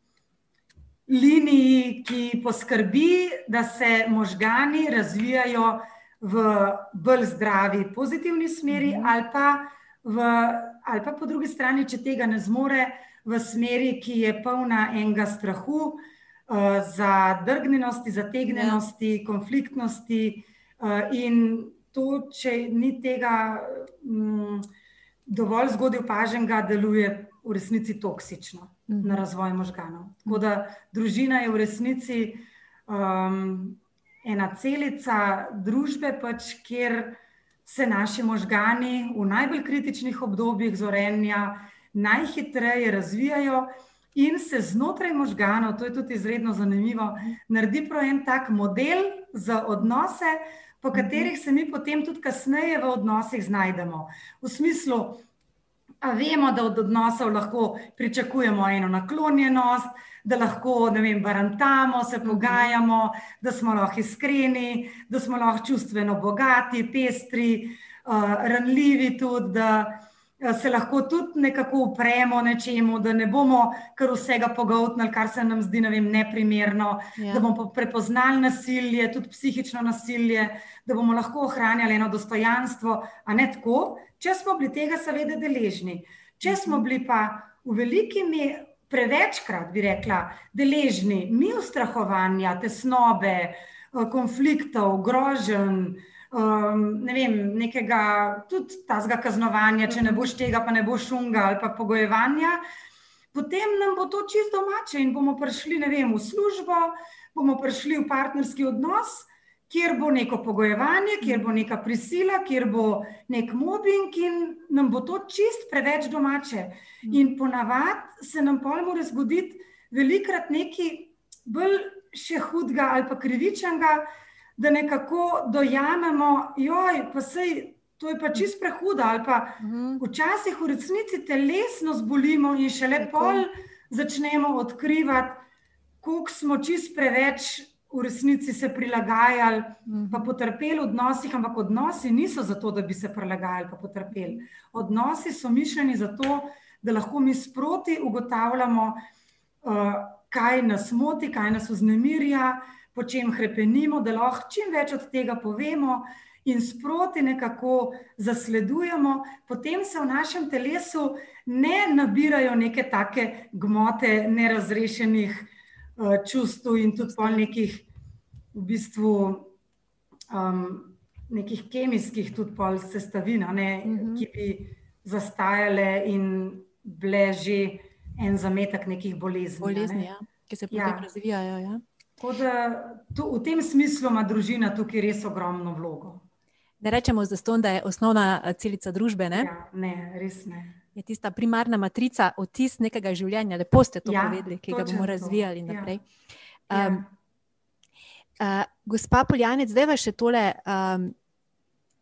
[SPEAKER 3] liniji, ki poskrbi, da se možgani razvijajo v bolj zdravi, pozitivni smeri, mhm. ali pa, v, ali pa po drugi strani, če tega ne zmore, v smeri, ki je polna enega strahu, uh, zadrgnjenosti, zategnjenosti, ja. konfliktnosti. Uh, in to, če ni tega um, dovolj zgodaj opaženega, deluje v resnici toksično mhm. na razvoj možganov. Tako da družina je v resnici um, ena celica družbe, pač, kjer se naši možgani v najbolj kritičnih obdobjih zorenja najhitreje razvijajo in se znotraj možganov, to je tudi izredno zanimivo, naredi prav en tak model za odnose, po mhm. katerih se mi potem tudi kasneje v odnosih znajdemo. V smislu, a vemo, da od odnosov lahko pričakujemo eno naklonjenost, da lahko, ne vem, barantamo, se mhm. pogajamo, da smo lahko iskreni, da smo lahko čustveno bogati, pestri, uh, ranljivi tudi, da se lahko tudi nekako upremo nečemu, da ne bomo kar vsega pogotnili, kar se nam zdi ne vem, neprimerno, ja. da bomo prepoznali nasilje, tudi psihično nasilje, da bomo lahko ohranjali eno dostojanstvo, a ne tako, če smo bili tega seveda deležni. Če smo bili pa v veliki meri, prevečkrat bi rekla, deležni mi ustrahovanja, tesnobe, konfliktov, groženj, um, ne vem, nekega tudi tazga kaznovanja, če ne boš tega, pa ne boš šunga ali pa pogojevanja, potem nam bo to čisto domače in bomo prišli, ne vem, v službo, bomo prišli v partnerski odnos, kjer bo neko pogojevanje, kjer bo neka prisila, kjer bo nek mobbing in nam bo to čist preveč domače. In ponavadi se nam pol mora zgoditi velikrat nekaj bolj še hudega ali pa krivičnega, da nekako dojamemo, joj, pa sej, to je pa čist prehuda. Ali pa mhm. včasih v resnici telesno zbolimo in šele pol začnemo odkrivati, koliko smo čist preveč. V resnici se prilagajali, mhm. pa potrpeli v odnosih, ampak odnosi niso zato, da bi se prilagajali, pa potrpeli. Odnosi so mišljeni zato, da lahko mi sproti ugotavljamo, uh, kaj nas moti, kaj nas vznemirja, uh, po čem krepenimo, da lahko čim več od tega povemo in sproti nekako zasledujemo, potem se v našem telesu ne nabirajo neke take gmote nerazrešenih uh, čustv in tudi pol nekih v bistvu um, nekih kemijskih tudi pol sestavin, ne, mhm. -huh. ki bi zastajale in bile že en zametek nekih bolezni.
[SPEAKER 2] Bolezni, ne. ja, ki se potem ja. razvijajo. Ja.
[SPEAKER 3] Da, to, v tem smislu ima družina tukaj res ogromno vlogo.
[SPEAKER 2] Ne rečemo za ston, da je osnovna eh, celica družbe. Ne,
[SPEAKER 3] ja, ne res ne.
[SPEAKER 2] Je tista primarna matrica, otis nekega življenja, lepo ste to ja, povedali, ki ga bomo razvijali to. Ja. naprej. Ja. Um, uh, gospa Poljanec, zdaj vas še tole um,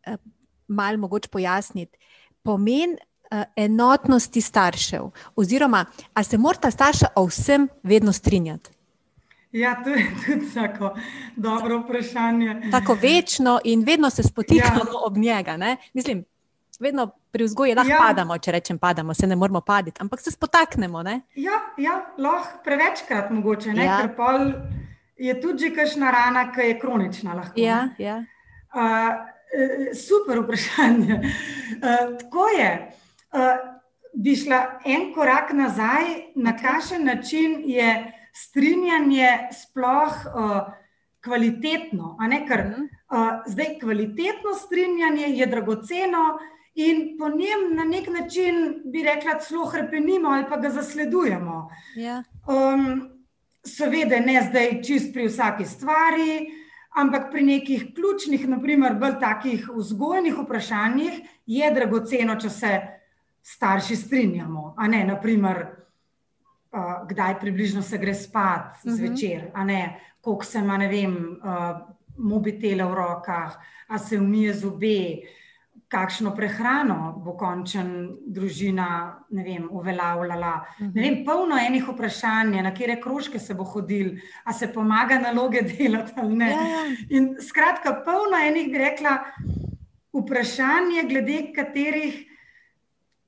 [SPEAKER 2] uh, malo mogoče pojasniti. Pomen uh, enotnosti staršev, oziroma ali se morata starša o vsem vedno strinjati?
[SPEAKER 3] Ja, to je [LAUGHS] tudi tako dobro vprašanje.
[SPEAKER 2] Tako večno in vedno se spotikamo ja. ob njega. Ne? Mislim, vedno pri vzgoji lahko ja. padamo, če rečem, padamo, se ne moramo paditi, ampak se spotaknemo. Ne?
[SPEAKER 3] Ja, ja lahko prevečkrat mogoče, ja. ker pol je tudi že kakšna rana, ki je kronična. Lahko,
[SPEAKER 2] ja, ja.
[SPEAKER 3] Uh, super vprašanje. Uh, tako je. Uh, bi šla en korak nazaj, na kakšen način je strinjanje sploh uh, kvalitetno. Ker, uh, zdaj, kvalitetno strinjanje je dragoceno in po njem na nek način bi rekla, celo hrpenimo ali pa ga zasledujemo.
[SPEAKER 2] Ja.
[SPEAKER 3] Um, seveda, ne zdaj čist pri vsaki stvari. Ampak pri nekih ključnih, naprimer, bolj takih vzgojnih vprašanjih je dragoceno, če se starši strinjamo. A ne, naprimer, uh, kdaj približno se gre spat uh mhm. -huh. zvečer, a ne, koliko se ima, ne vem, uh, mobitele v rokah, a se umije zobe, kakšno prehrano bo končen družina, vem, uveljavljala. Uh -huh. Ne vem, polno enih vprašanj, na kere krožke se bo hodil, a se pomaga naloge delati ali ne.
[SPEAKER 2] Ja, ja.
[SPEAKER 3] In skratka, polno enih bi rekla vprašanje, glede katerih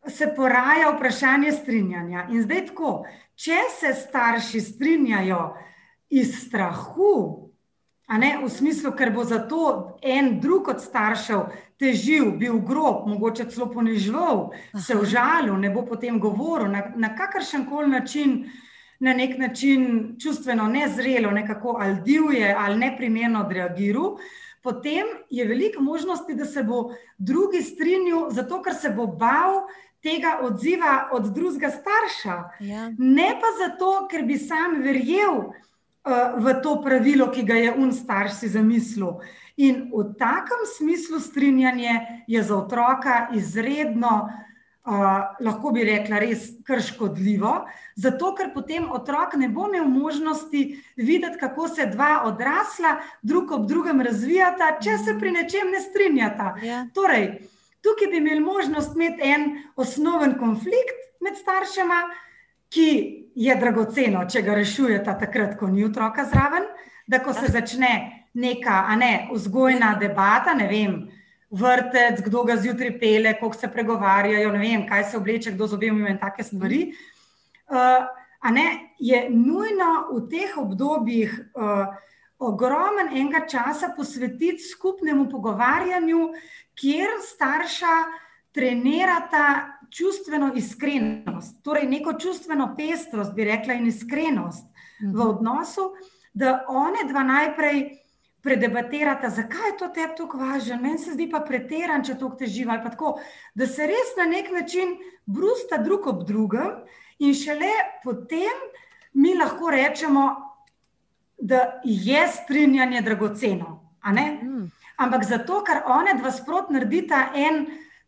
[SPEAKER 3] se poraja vprašanje strinjanja. In zdaj tako, če se starši strinjajo iz strahu, ne, v smislu, ker bo zato en drug od staršev težil, bil grob, mogoče celo ponižval, se užalil, ne bo potem govoril na, na kakršen koli način. Na nek način čustveno nezrelo, nekako ali divje, ali neprimerno odreagiral, potem je veliko možnosti, da se bo drugi strinjal, zato ker se bo bal, tega odziva od drugega starša.
[SPEAKER 2] Ja.
[SPEAKER 3] Ne pa zato, ker bi sam verjel uh, v to pravilo, ki ga je un starš si zamislil. In v takem smislu strinjanje je za otroka izredno, uh, lahko bi rekla, res krškodljivo, zato ker potem otrok ne bo imel možnosti videti, kako se dva odrasla drug ob drugem razvijata, če se pri nečem ne strinjata.
[SPEAKER 2] Ja.
[SPEAKER 3] Torej, Tukaj bi imeli možnost imeti en osnoven konflikt med staršema, ki je dragoceno, če ga rešujete takrat, ko ni otroka zraven, da ko se začne neka ne, vzgojna debata, ne vem, vrtec, kdo ga zjutraj pele, koliko se pregovarjajo, ne vem, kaj se obleče, kdo z obema in take stvari. Uh, ne, je nujno v teh obdobjih. Uh, Ogromen enega časa posvetiti skupnemu pogovarjanju, kjer starša trenirata čustveno iskrenost, torej neko čustveno pestrost, bi rekla, in iskrenost v
[SPEAKER 2] Mhm.
[SPEAKER 3] odnosu, da one dva najprej predebatirata, zakaj je to tebi tako važno, meni se zdi pa pretiran, če to teži ali pa tako, da se res na nek način brusta drug ob drugem in šele potem mi lahko rečemo, da je strinjanje dragoceno.
[SPEAKER 2] Mm.
[SPEAKER 3] Ampak zato, ker one dva sprot naredita en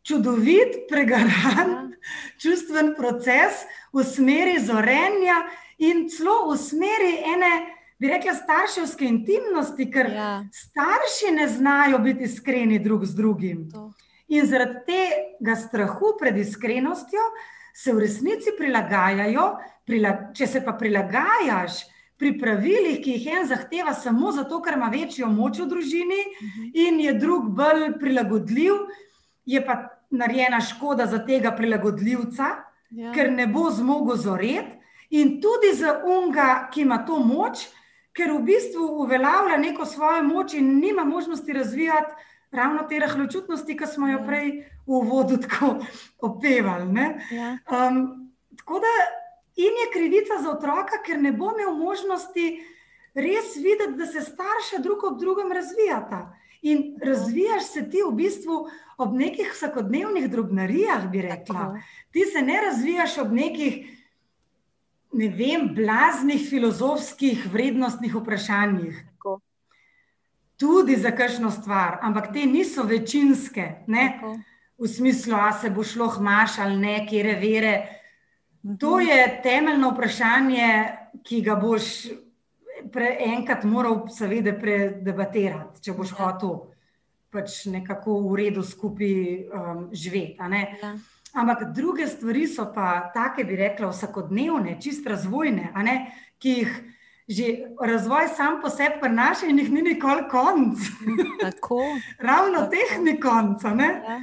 [SPEAKER 3] čudovit, pregaran, čustven proces v smeri zorenja in celo v smeri ene, bi rekla, starševske intimnosti, ker
[SPEAKER 2] Ja,
[SPEAKER 3] starši ne znajo biti iskreni drug z drugim.
[SPEAKER 2] to.
[SPEAKER 3] In zaradi tega strahu pred iskrenostjo se v resnici prilagajajo, prila, če se pa prilagajaš pri pravilih, ki jih en zahteva samo zato, ker ima večjo moč v družini,
[SPEAKER 2] Mhm.
[SPEAKER 3] in je drug bolj prilagodljiv, je pa narejena škoda za tega prilagodljivca,
[SPEAKER 2] Ja.
[SPEAKER 3] ker ne bo zmogel zoreti, in tudi za unga, ki ima to moč, ker v bistvu uveljavlja neko svojo moč in nima možnosti razvijati ravno te rahločutnosti, ki smo jo
[SPEAKER 2] Ja.
[SPEAKER 3] prej v uvodu tako opevali. ne.
[SPEAKER 2] Ja.
[SPEAKER 3] Um, tako da in je krivica za otroka, ker ne bo imel možnosti res videti, da se starša drug ob drugem razvijata. In razvijaš se ti v bistvu ob nekih vsakodnevnih drobnarijah, bi rekla. Ti se ne razvijaš ob nekih, ne vem, blaznih filozofskih vrednostnih vprašanjih.
[SPEAKER 2] Tako.
[SPEAKER 3] Tudi za kakšno stvar, ampak te niso večinske, ne?
[SPEAKER 2] Tako.
[SPEAKER 3] v smislu, a se bo šlo hmaš ali ne, kere vere. To
[SPEAKER 2] Mhm.
[SPEAKER 3] je temeljno vprašanje, ki ga boš pre, enkrat moral, seveda, predebatirati, če boš
[SPEAKER 2] Ja.
[SPEAKER 3] hotel pač nekako v redu skupaj um, živeti.
[SPEAKER 2] Ja.
[SPEAKER 3] Ampak druge stvari so pa take, bi rekla, vsakodnevne, čist razvojne, ki jih že razvoj sam po sebi prinaša in jih ni nikoli konc.
[SPEAKER 2] Tako. [LAUGHS]
[SPEAKER 3] Ravno
[SPEAKER 2] Tako.
[SPEAKER 3] teh ni konca. Ne?
[SPEAKER 2] Ja.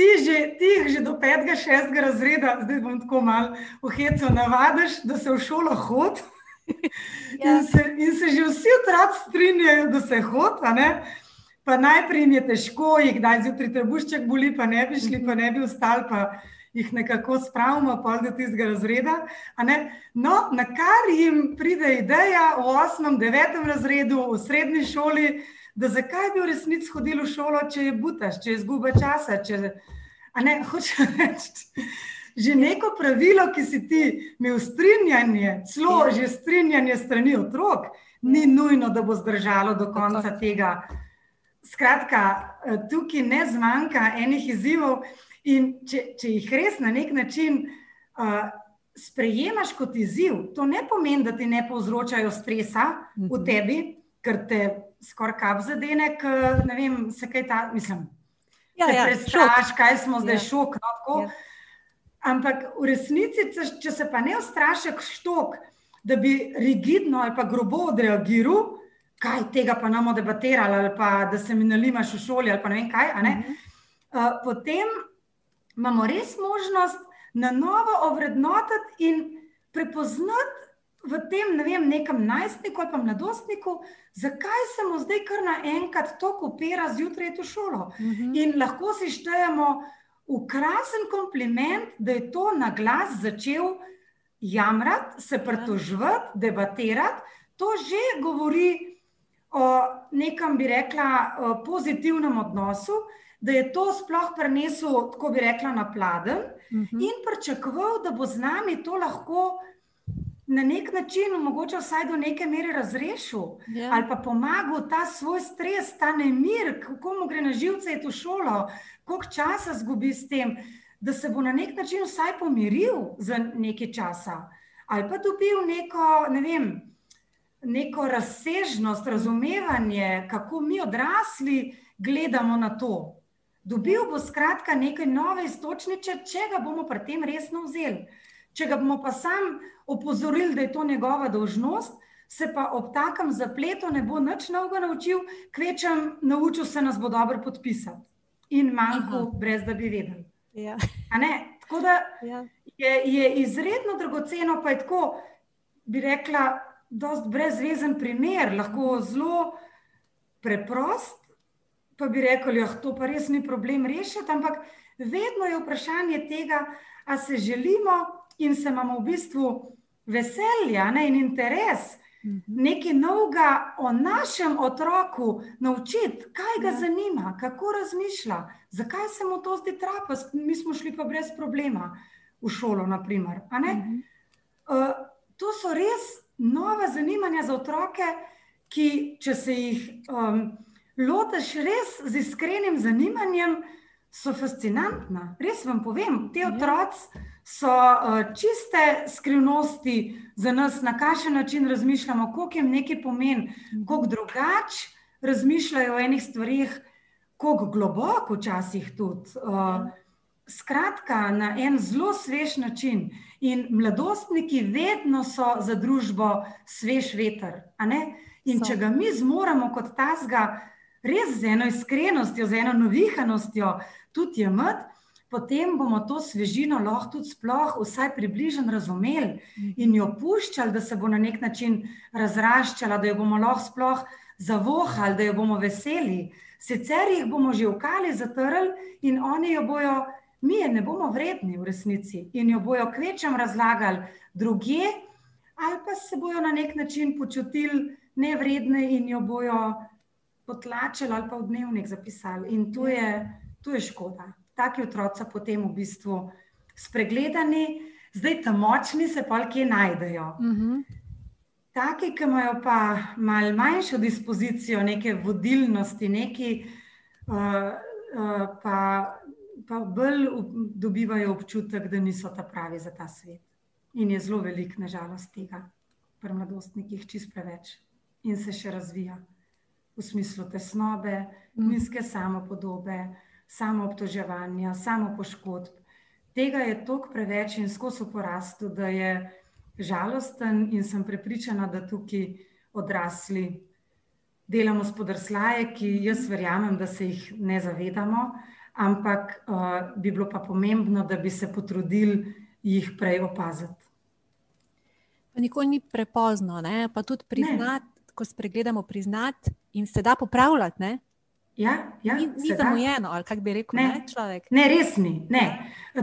[SPEAKER 3] Ti, že, ti jih že do petega, šestega razreda, zdaj bom tako malo uhecal, navadiš, da se v šolo hod. [LAUGHS]
[SPEAKER 2] Ja.
[SPEAKER 3] In, se, in se že vsi otroci strinjajo, da se hod. Pa najprej jim je težko, jih kdaj zjutraj trebušček boli, pa ne bi šli, pa ne bi vstali. Pa jih nekako spravimo do tistega razreda. No, na kar jim pride ideja v osmem, devetem razredu, v srednji šoli, da zakaj bi v resnici hodili v šolo, če je butaš, če je izguba časa. Če, ne, [LAUGHS] hočem reči. Že neko pravilo, ki si ti imel strinjanje, celo že strinjanje strani otrok, ni nujno, da bo zdržalo do konca tega. Skratka, eh, tukaj ne zmanjka enih izzivov, in če, če jih res na nek način uh, sprejemaš kot izziv, to ne pomeni, da ti ne povzročajo stresa v mhm. tebi, ker te skoraj kap zadene, ker ne vem, se kaj ta, mislim. Ja, ja, prestraš, kaj smo zdaj ja. šok. No, ja. Ampak v resnici, če se pa ne ustrašiš štok, da bi rigidno ali pa grobo odreagiral, kaj tega pa nam debatirali, ali pa da se mi nalimaš v šoli, ali pa ne vem kaj. Ne? Uh -huh. uh, potem imamo res možnost na novo ovrednotiti in prepoznati v tem, ne vem, nekem najstniku ali pa mladostniku, zakaj se mu zdaj kar naenkrat to kopira zjutraj v šolo. Uh mhm. -huh. In lahko si štejemo ukrasen kompliment, da je to na glas začel jamrati, se pritožvati, debatirati. To že govori o nekem, bi rekla, pozitivnem odnosu, da je to sploh prenesel, tako bi rekla, na pladen uh mhm. -huh. in pričakoval, da bo z nami to lahko na nek način, mogoče vsaj do neke mere razrešil yeah. Ja. ali pa pomagal ta svoj stres, ta nemir, kako mu gre na živce, je to šolo, koliko časa zgubi s tem, da se bo na nek način vsaj pomiril za nekaj časa ali pa dobil neko, ne vem. Neko razsežnost, razumevanje, kako mi odrasli gledamo na to. Dobil bo skratka nekaj nove istočnice, če ga bomo pri tem resno vzeli. Če ga bomo pa sam opozorili, da je to njegova dožnost, se pa ob takem zapletu ne bo nič novega naučil, kvečem naučil se nas bo dobro podpisati in manjko, brez da bi vedeli. Ja. Tako da ja. je, je izredno dragoceno, pa je tako, bi rekla, dost brezvezen primer, lahko zelo preprost pa bi rekli, ja, to pa res ni problem rešiti, ampak vedno je vprašanje tega, ali se želimo in se imamo v bistvu veselja ne, in interes mhm. nekaj novega o našem otroku naučiti, kaj ga ja. zanima, kako razmišlja, zakaj se mu to zdi trapast, mi smo šli pa brez problema v šolo. Naprimer, mhm. uh, to so res nova zanimanja za otroke, ki če se jih. Um, lotiš res z iskrenim zanimanjem, so fascinantna. Res vam povem, te ja. otroci so uh, čiste skrivnosti za nas, na kakšen način razmišljamo, koliko jim nekaj pomeni, koliko drugače razmišljajo o enih stvarih, koliko globoko včasih tudi. Uh, skratka, na en zelo svež način. In mladostniki vedno so za družbo svež veter. In so. če ga mi zmoremo kot tazga, res z eno iskrenostjo, z eno novihanostjo tudi imeti, potem bomo to svežino lahko tudi sploh vsaj približno razumeli in jo puščali, da se bo na nek način razraščala, da jo bomo lahko sploh zavohali, da jo bomo veseli. Sicer jih bomo že vkali, zatrli in oni jo bojo, mi je ne bomo vredni v resnici in jo bojo kvečem razlagali druge, ali pa se bojo na nek način počutili nevredne in jo bojo potlačili ali pa v dnevnik zapisali. In to je, to je škoda. Taki otroci potem v bistvu spregledani, zdaj tam močni se pa kje najdejo. Uh mhm. -huh. Taki, ki imajo pa malo manjšo dispozicijo, neke vodilnosti, neki, uh, uh, pa, pa bolj dobivajo občutek, da niso ta pravi za ta svet. In je zelo velik, nažalost, tega pri mladostnikih, čist preveč in se še razvija v smislu tesnobe, mm. nizke samopodobe, samoobtoževanja, samopoškodb. Tega je toliko preveč in skozi porastu, da je žalosten, in sem prepričana, da tukaj odrasli delamo spodrslaje, ki jaz verjamem, da se jih ne zavedamo, ampak uh, bi bilo pa pomembno, da bi se potrudili jih prej opaziti.
[SPEAKER 2] Pa nikoli ni prepozno, ne? pa tudi priznati ko spregledamo, priznati in se da popravljati. Ne?
[SPEAKER 3] Ja, ja,
[SPEAKER 2] ni ni zamujeno, ali kako bi rekel,
[SPEAKER 3] ne,
[SPEAKER 2] ne, človek.
[SPEAKER 3] Ne, res ni. Ne.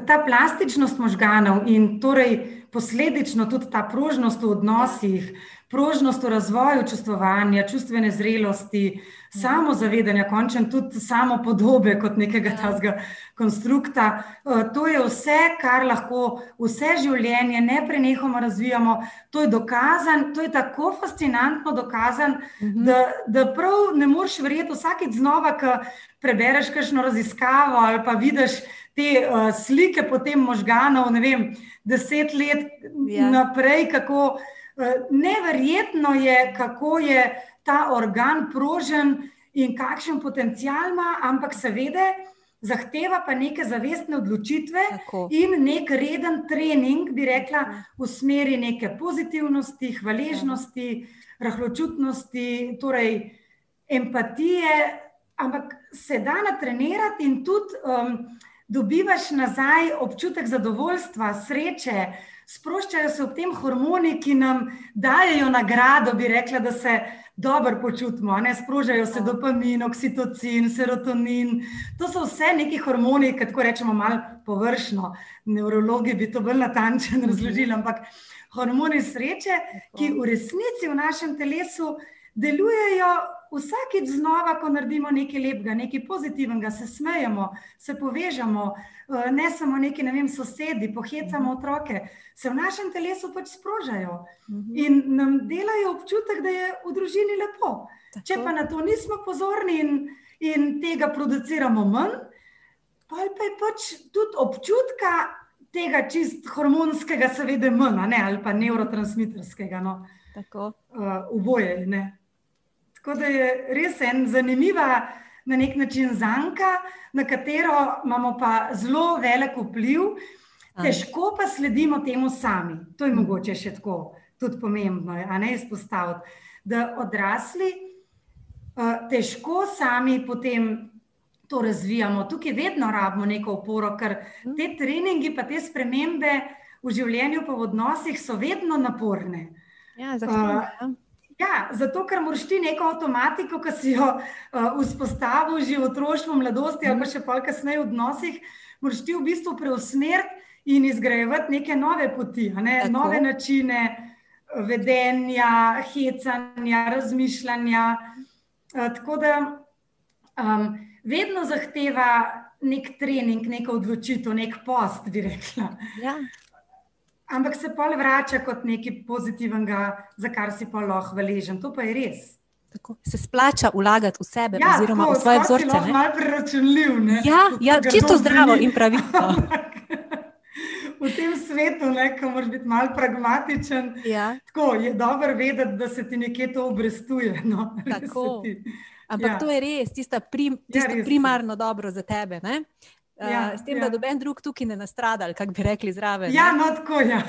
[SPEAKER 3] Ta plastičnost možganov in torej posledično tudi ta prožnost v odnosih, prožnost v razvoju čustvovanja, čustvene zrelosti, mhm. samozavedanja, končen tudi samo podobe kot nekega ja. tazga konstrukta. Eh, to je vse, kar lahko vse življenje neprenehoma razvijamo. To je dokazan, to je tako fascinantno dokazan, mhm. da, da prav ne moreš verjeti vsakeč znova, ko prebereš kakšno raziskavo ali pa vidiš te uh, slike potem možganov, ne vem, deset let ja. naprej, kako. Neverjetno je, kako je ta organ prožen in kakšen potencial ima, ampak seveda zahteva pa neke zavestne odločitve Tako. in nek reden trening, bi rekla, v smeri neke pozitivnosti, hvaležnosti, rahločutnosti, torej empatije, ampak se da natrenirati in tudi um, dobivaš nazaj občutek zadovoljstva, sreče sproščajo se ob tem hormoni, ki nam dajo nagrado, bi rekla, da se dobro počutimo. Ne? Sprožajo se dopamin, oksitocin, serotonin. To so vse neki hormoni, ki tako rečemo, malo površno. Neurologi bi to bolj natančno razložili, ampak hormoni sreče, ki v resnici v našem telesu delujejo vsakeč znova, ko naredimo nekaj lepega, nekaj pozitivnega, se smejemo, se povežemo, eh, ne samo neki, ne vem, sosedi, pohecamo otroke, se v našem telesu pač sprožajo mhm. in nam delajo občutek, da je v družini lepo. Če pa na to nismo pozorni in, in tega produciramo manj, pa je pač tudi občutka tega čist hormonskega, seveda, manj, ali pa neurotransmiterskega. No. Tako. Uh, oboje, ne. Tako da je res en zanimiva, na nek način, zanka, na katero imamo pa zelo velik vpliv. Težko pa sledimo temu sami. To je mogoče še tako, tudi pomembno, a ne izpostaviti, da odrasli uh, težko sami potem to razvijamo. Tukaj vedno rabimo neko oporo, ker te treningi, pa te spremembe v življenju, pa v odnosih so vedno naporne.
[SPEAKER 2] Ja, zahtevne. Uh,
[SPEAKER 3] Ja, zato, ker moraš ti neko avtomatiko, ki si jo uh, vzpostavil že v otroštvu, mladosti ali pa še pa kasneje v odnosih, moraš ti v bistvu preusmeriti in izgrajevati neke nove poti, ne? nove načine vedenja, hecanja, razmišljanja. Uh, tako da um, vedno zahteva nek trening, neko odločitev, nek post, bi rekla. Ja ampak se pa vrača kot nekaj pozitivnega, za kar si pa lahko hvaležen. To pa je res.
[SPEAKER 2] Tako, se splača vlagati v sebe, ja, oziroma tako, v svoje vzorce.
[SPEAKER 3] Ja, malo preračunljiv.
[SPEAKER 2] Ja, ja čisto zdravo in pravilno. [LAUGHS]
[SPEAKER 3] v tem svetu, ko moraš biti malo pragmatičen, ja. tako, je dobro vedeti, da se ti nekje to obrestuje. No? [LAUGHS]
[SPEAKER 2] Ampak ja. to je res, tisto prim, ja, primarno dobro za tebe. Ne? Ja, uh, s tem, ja. da noben drug tukaj ne nastrada, kako bi rekli zraven.
[SPEAKER 3] Ja, no, tako je. Ja.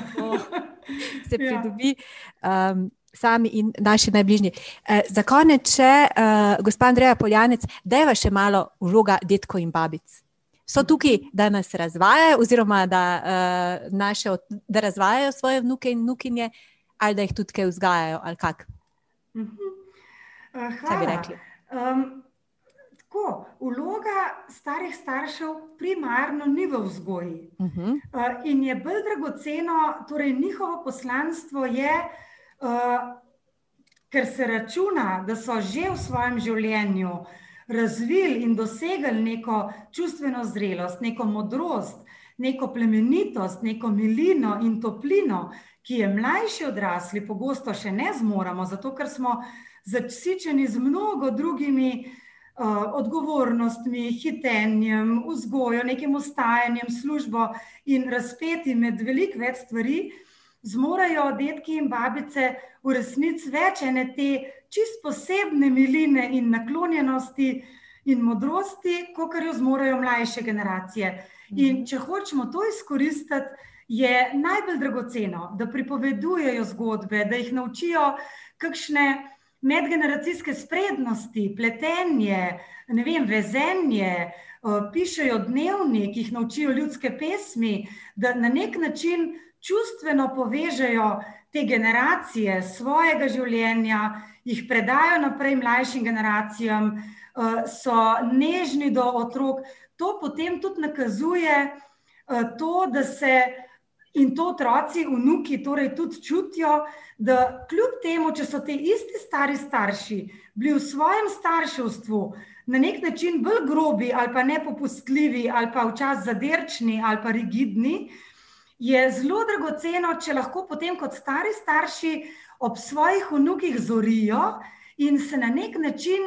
[SPEAKER 2] Se ja. pridobi. Um, Sami in naši najbližji. Eh, za konec, če uh, gospod Andrej Poljanec, da je še malo vloga detko in babic. So tukaj, da nas razvajajo, oziroma da, uh, naše, da razvajajo svoje vnuke in vnukinje, ali da jih tudi kaj vzgajajo. Uh,
[SPEAKER 3] hvala. Kaj bi rekli? Um, Tako, vloga starih staršev primarno ni v vzgoji. Uh -huh. uh, in je bolj dragoceno, torej njihovo poslanstvo je, uh, ker se računa, da so že v svojem življenju razvili in dosegli neko čustveno zrelost, neko modrost, neko plemenitost, neko milino in toplino, ki je mlajši odrasli, pogosto še ne zmoremo, zato ker smo zasičeni z mnogo drugimi odgovornostmi, hitenjem, vzgojo, nekim ostajanjem, službo in razpeti med velik več stvari, zmorajo detki in babice v resnici več ene te čist posebne miline in naklonjenosti in modrosti, kot jo zmorajo mlajše generacije. In če hočemo to izkoristiti, je najbolj dragoceno, da pripovedujejo zgodbe, da jih naučijo kakšne medgeneracijske sprednosti, pletenje, ne vem, vezenje, pišejo dnevnik, jih naučijo ljudske pesmi, da na nek način čustveno povežejo te generacije svojega življenja, jih predajo naprej mlajšim generacijam, so nežni do otrok. To potem tudi nakazuje to, da se in to otroci, vnuki, torej tudi čutijo, da kljub temu, če so ti isti stari starši bili v svojem starševstvu na nek način bolj grobi ali pa nepopustljivi ali pa včasih zadirčni ali pa rigidni, je zelo dragoceno, če lahko potem kot stari starši ob svojih vnukih zorijo in se na nek način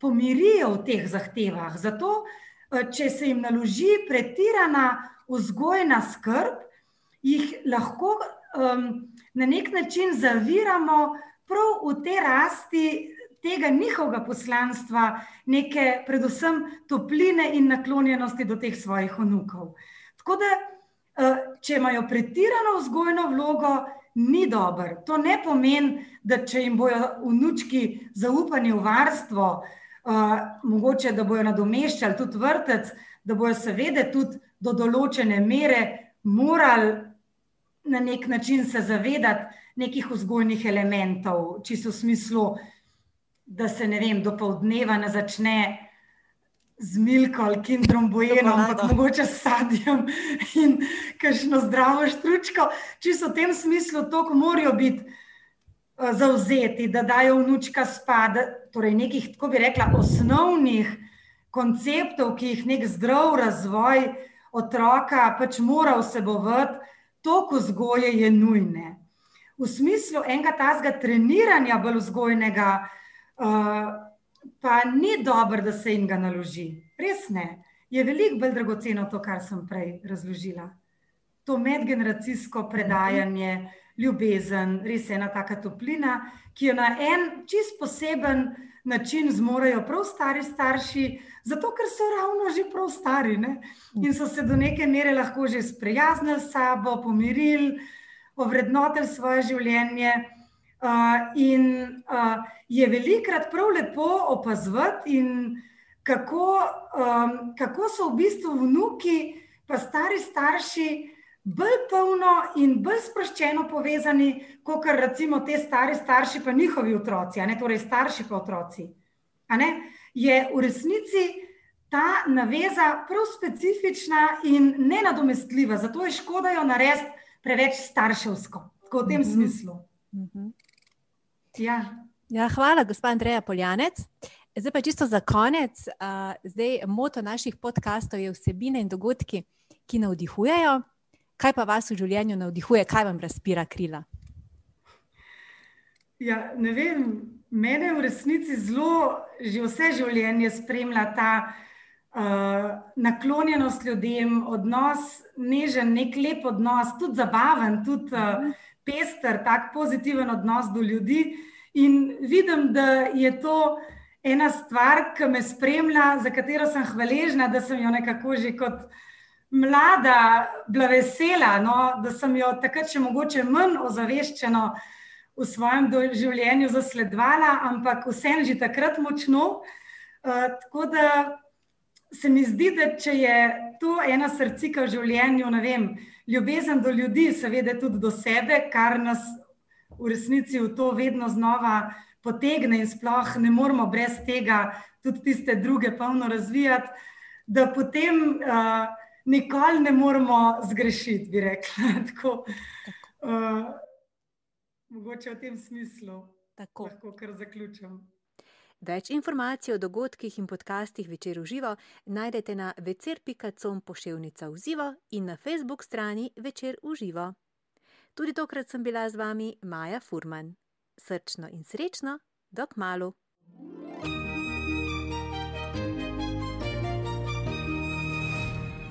[SPEAKER 3] pomirijo v teh zahtevah. Zato, eh, če se jim naloži pretirana vzgojna skrb, jih lahko um, na nek način zaviramo prav v te rasti tega njihovega poslanstva, neke predvsem topline in naklonjenosti do teh svojih vnukov. Tako da, uh, če imajo pretirano vzgojno vlogo, ni dobro. To ne pomeni, da če jim bojo vnučki zaupani v varstvo, uh, mogoče da bojo nadomeščali tudi vrtec, da bojo seveda tudi do določene mere morali na nek način se zavedati nekih vzgojnih elementov, čisto v smislu, da se ne vem, do pol dneva ne začne z milko ali kindrom bojenom, ampak mogoče s sadjem [LAUGHS] in kakšno zdravo štručko. Čisto v tem smislu to, ko morajo biti uh, zauzeti, da dajo vnučka spad, torej nekih, tako bi rekla, osnovnih konceptov, ki jih nek zdrav razvoj otroka pač mora vsebovati, tok vzgoje je nujne. V smislu enega tazga treniranja bolj vzgojnega, uh, pa ni dobro, da se jim ga naloži. Res ne. Je veliko bolj dragoceno to, kar sem prej razložila. To medgeneracijsko predajanje, ljubezen, res ena taka toplina, ki jo na en čist poseben način zmorejo prav stari starši, zato ker so ravno že prav stari ne? in so se do neke mere lahko že sprijaznili s sabo, pomirili, ovrednotili svoje življenje. Uh, in uh, je velikrat prav lepo opazovati, kako, um, kako so v bistvu vnuki, pa stari starši, bolj polno in bolj sproščeno povezani, kot recimo te stari starši, pa njihovi otroci, ne, torej starši pa otroci. Je v resnici ta naveza prav specifična in nenadomestljiva, zato je škoda jo narediti preveč starševsko, tako v tem mm -hmm. smislu. Mm -hmm.
[SPEAKER 2] ja. Ja, hvala, gospod Andreja Poljanec. Zdaj pa čisto za konec. Uh, zdaj, moto naših podkastov je vsebine in dogodki, ki navdihujejo. Kaj pa vas v življenju navdihuje, kaj vam razpira krila?
[SPEAKER 3] Ja, ne vem, mene v resnici zelo, že vse življenje spremlja ta uh, naklonjenost ljudem, odnos, nežen, nek lep odnos, tudi zabaven, tudi uh, pester, tak pozitiven odnos do ljudi. In vidim, da je to ena stvar, ki me spremlja, za katero sem hvaležna, da sem jo nekako že kot mlada, bila vesela, no, da sem jo takrat še mogoče manj ozaveščeno v svojem življenju zasledovala, ampak vsem že takrat močno. Uh, tako da se mi zdi, da če je to ena srcika v življenju, ne vem, ljubezen do ljudi, seveda tudi do sebe, kar nas v resnici v to vedno znova potegne in sploh ne moramo brez tega tudi tiste druge polno razvijati, da potem uh, nikoli ne moremo zgrešiti, bi rekla. [LAUGHS] Tako, uh, mogoče v tem smislu Tako. lahko kar zaključim.
[SPEAKER 2] Več informacij o dogodkih in podcastih večer v živo najdete na večer.com pošiljka v živo in na Facebook strani večer v živo. Tudi tokrat sem bila z vami Maja Furman. Srčno in srečno, dok malu.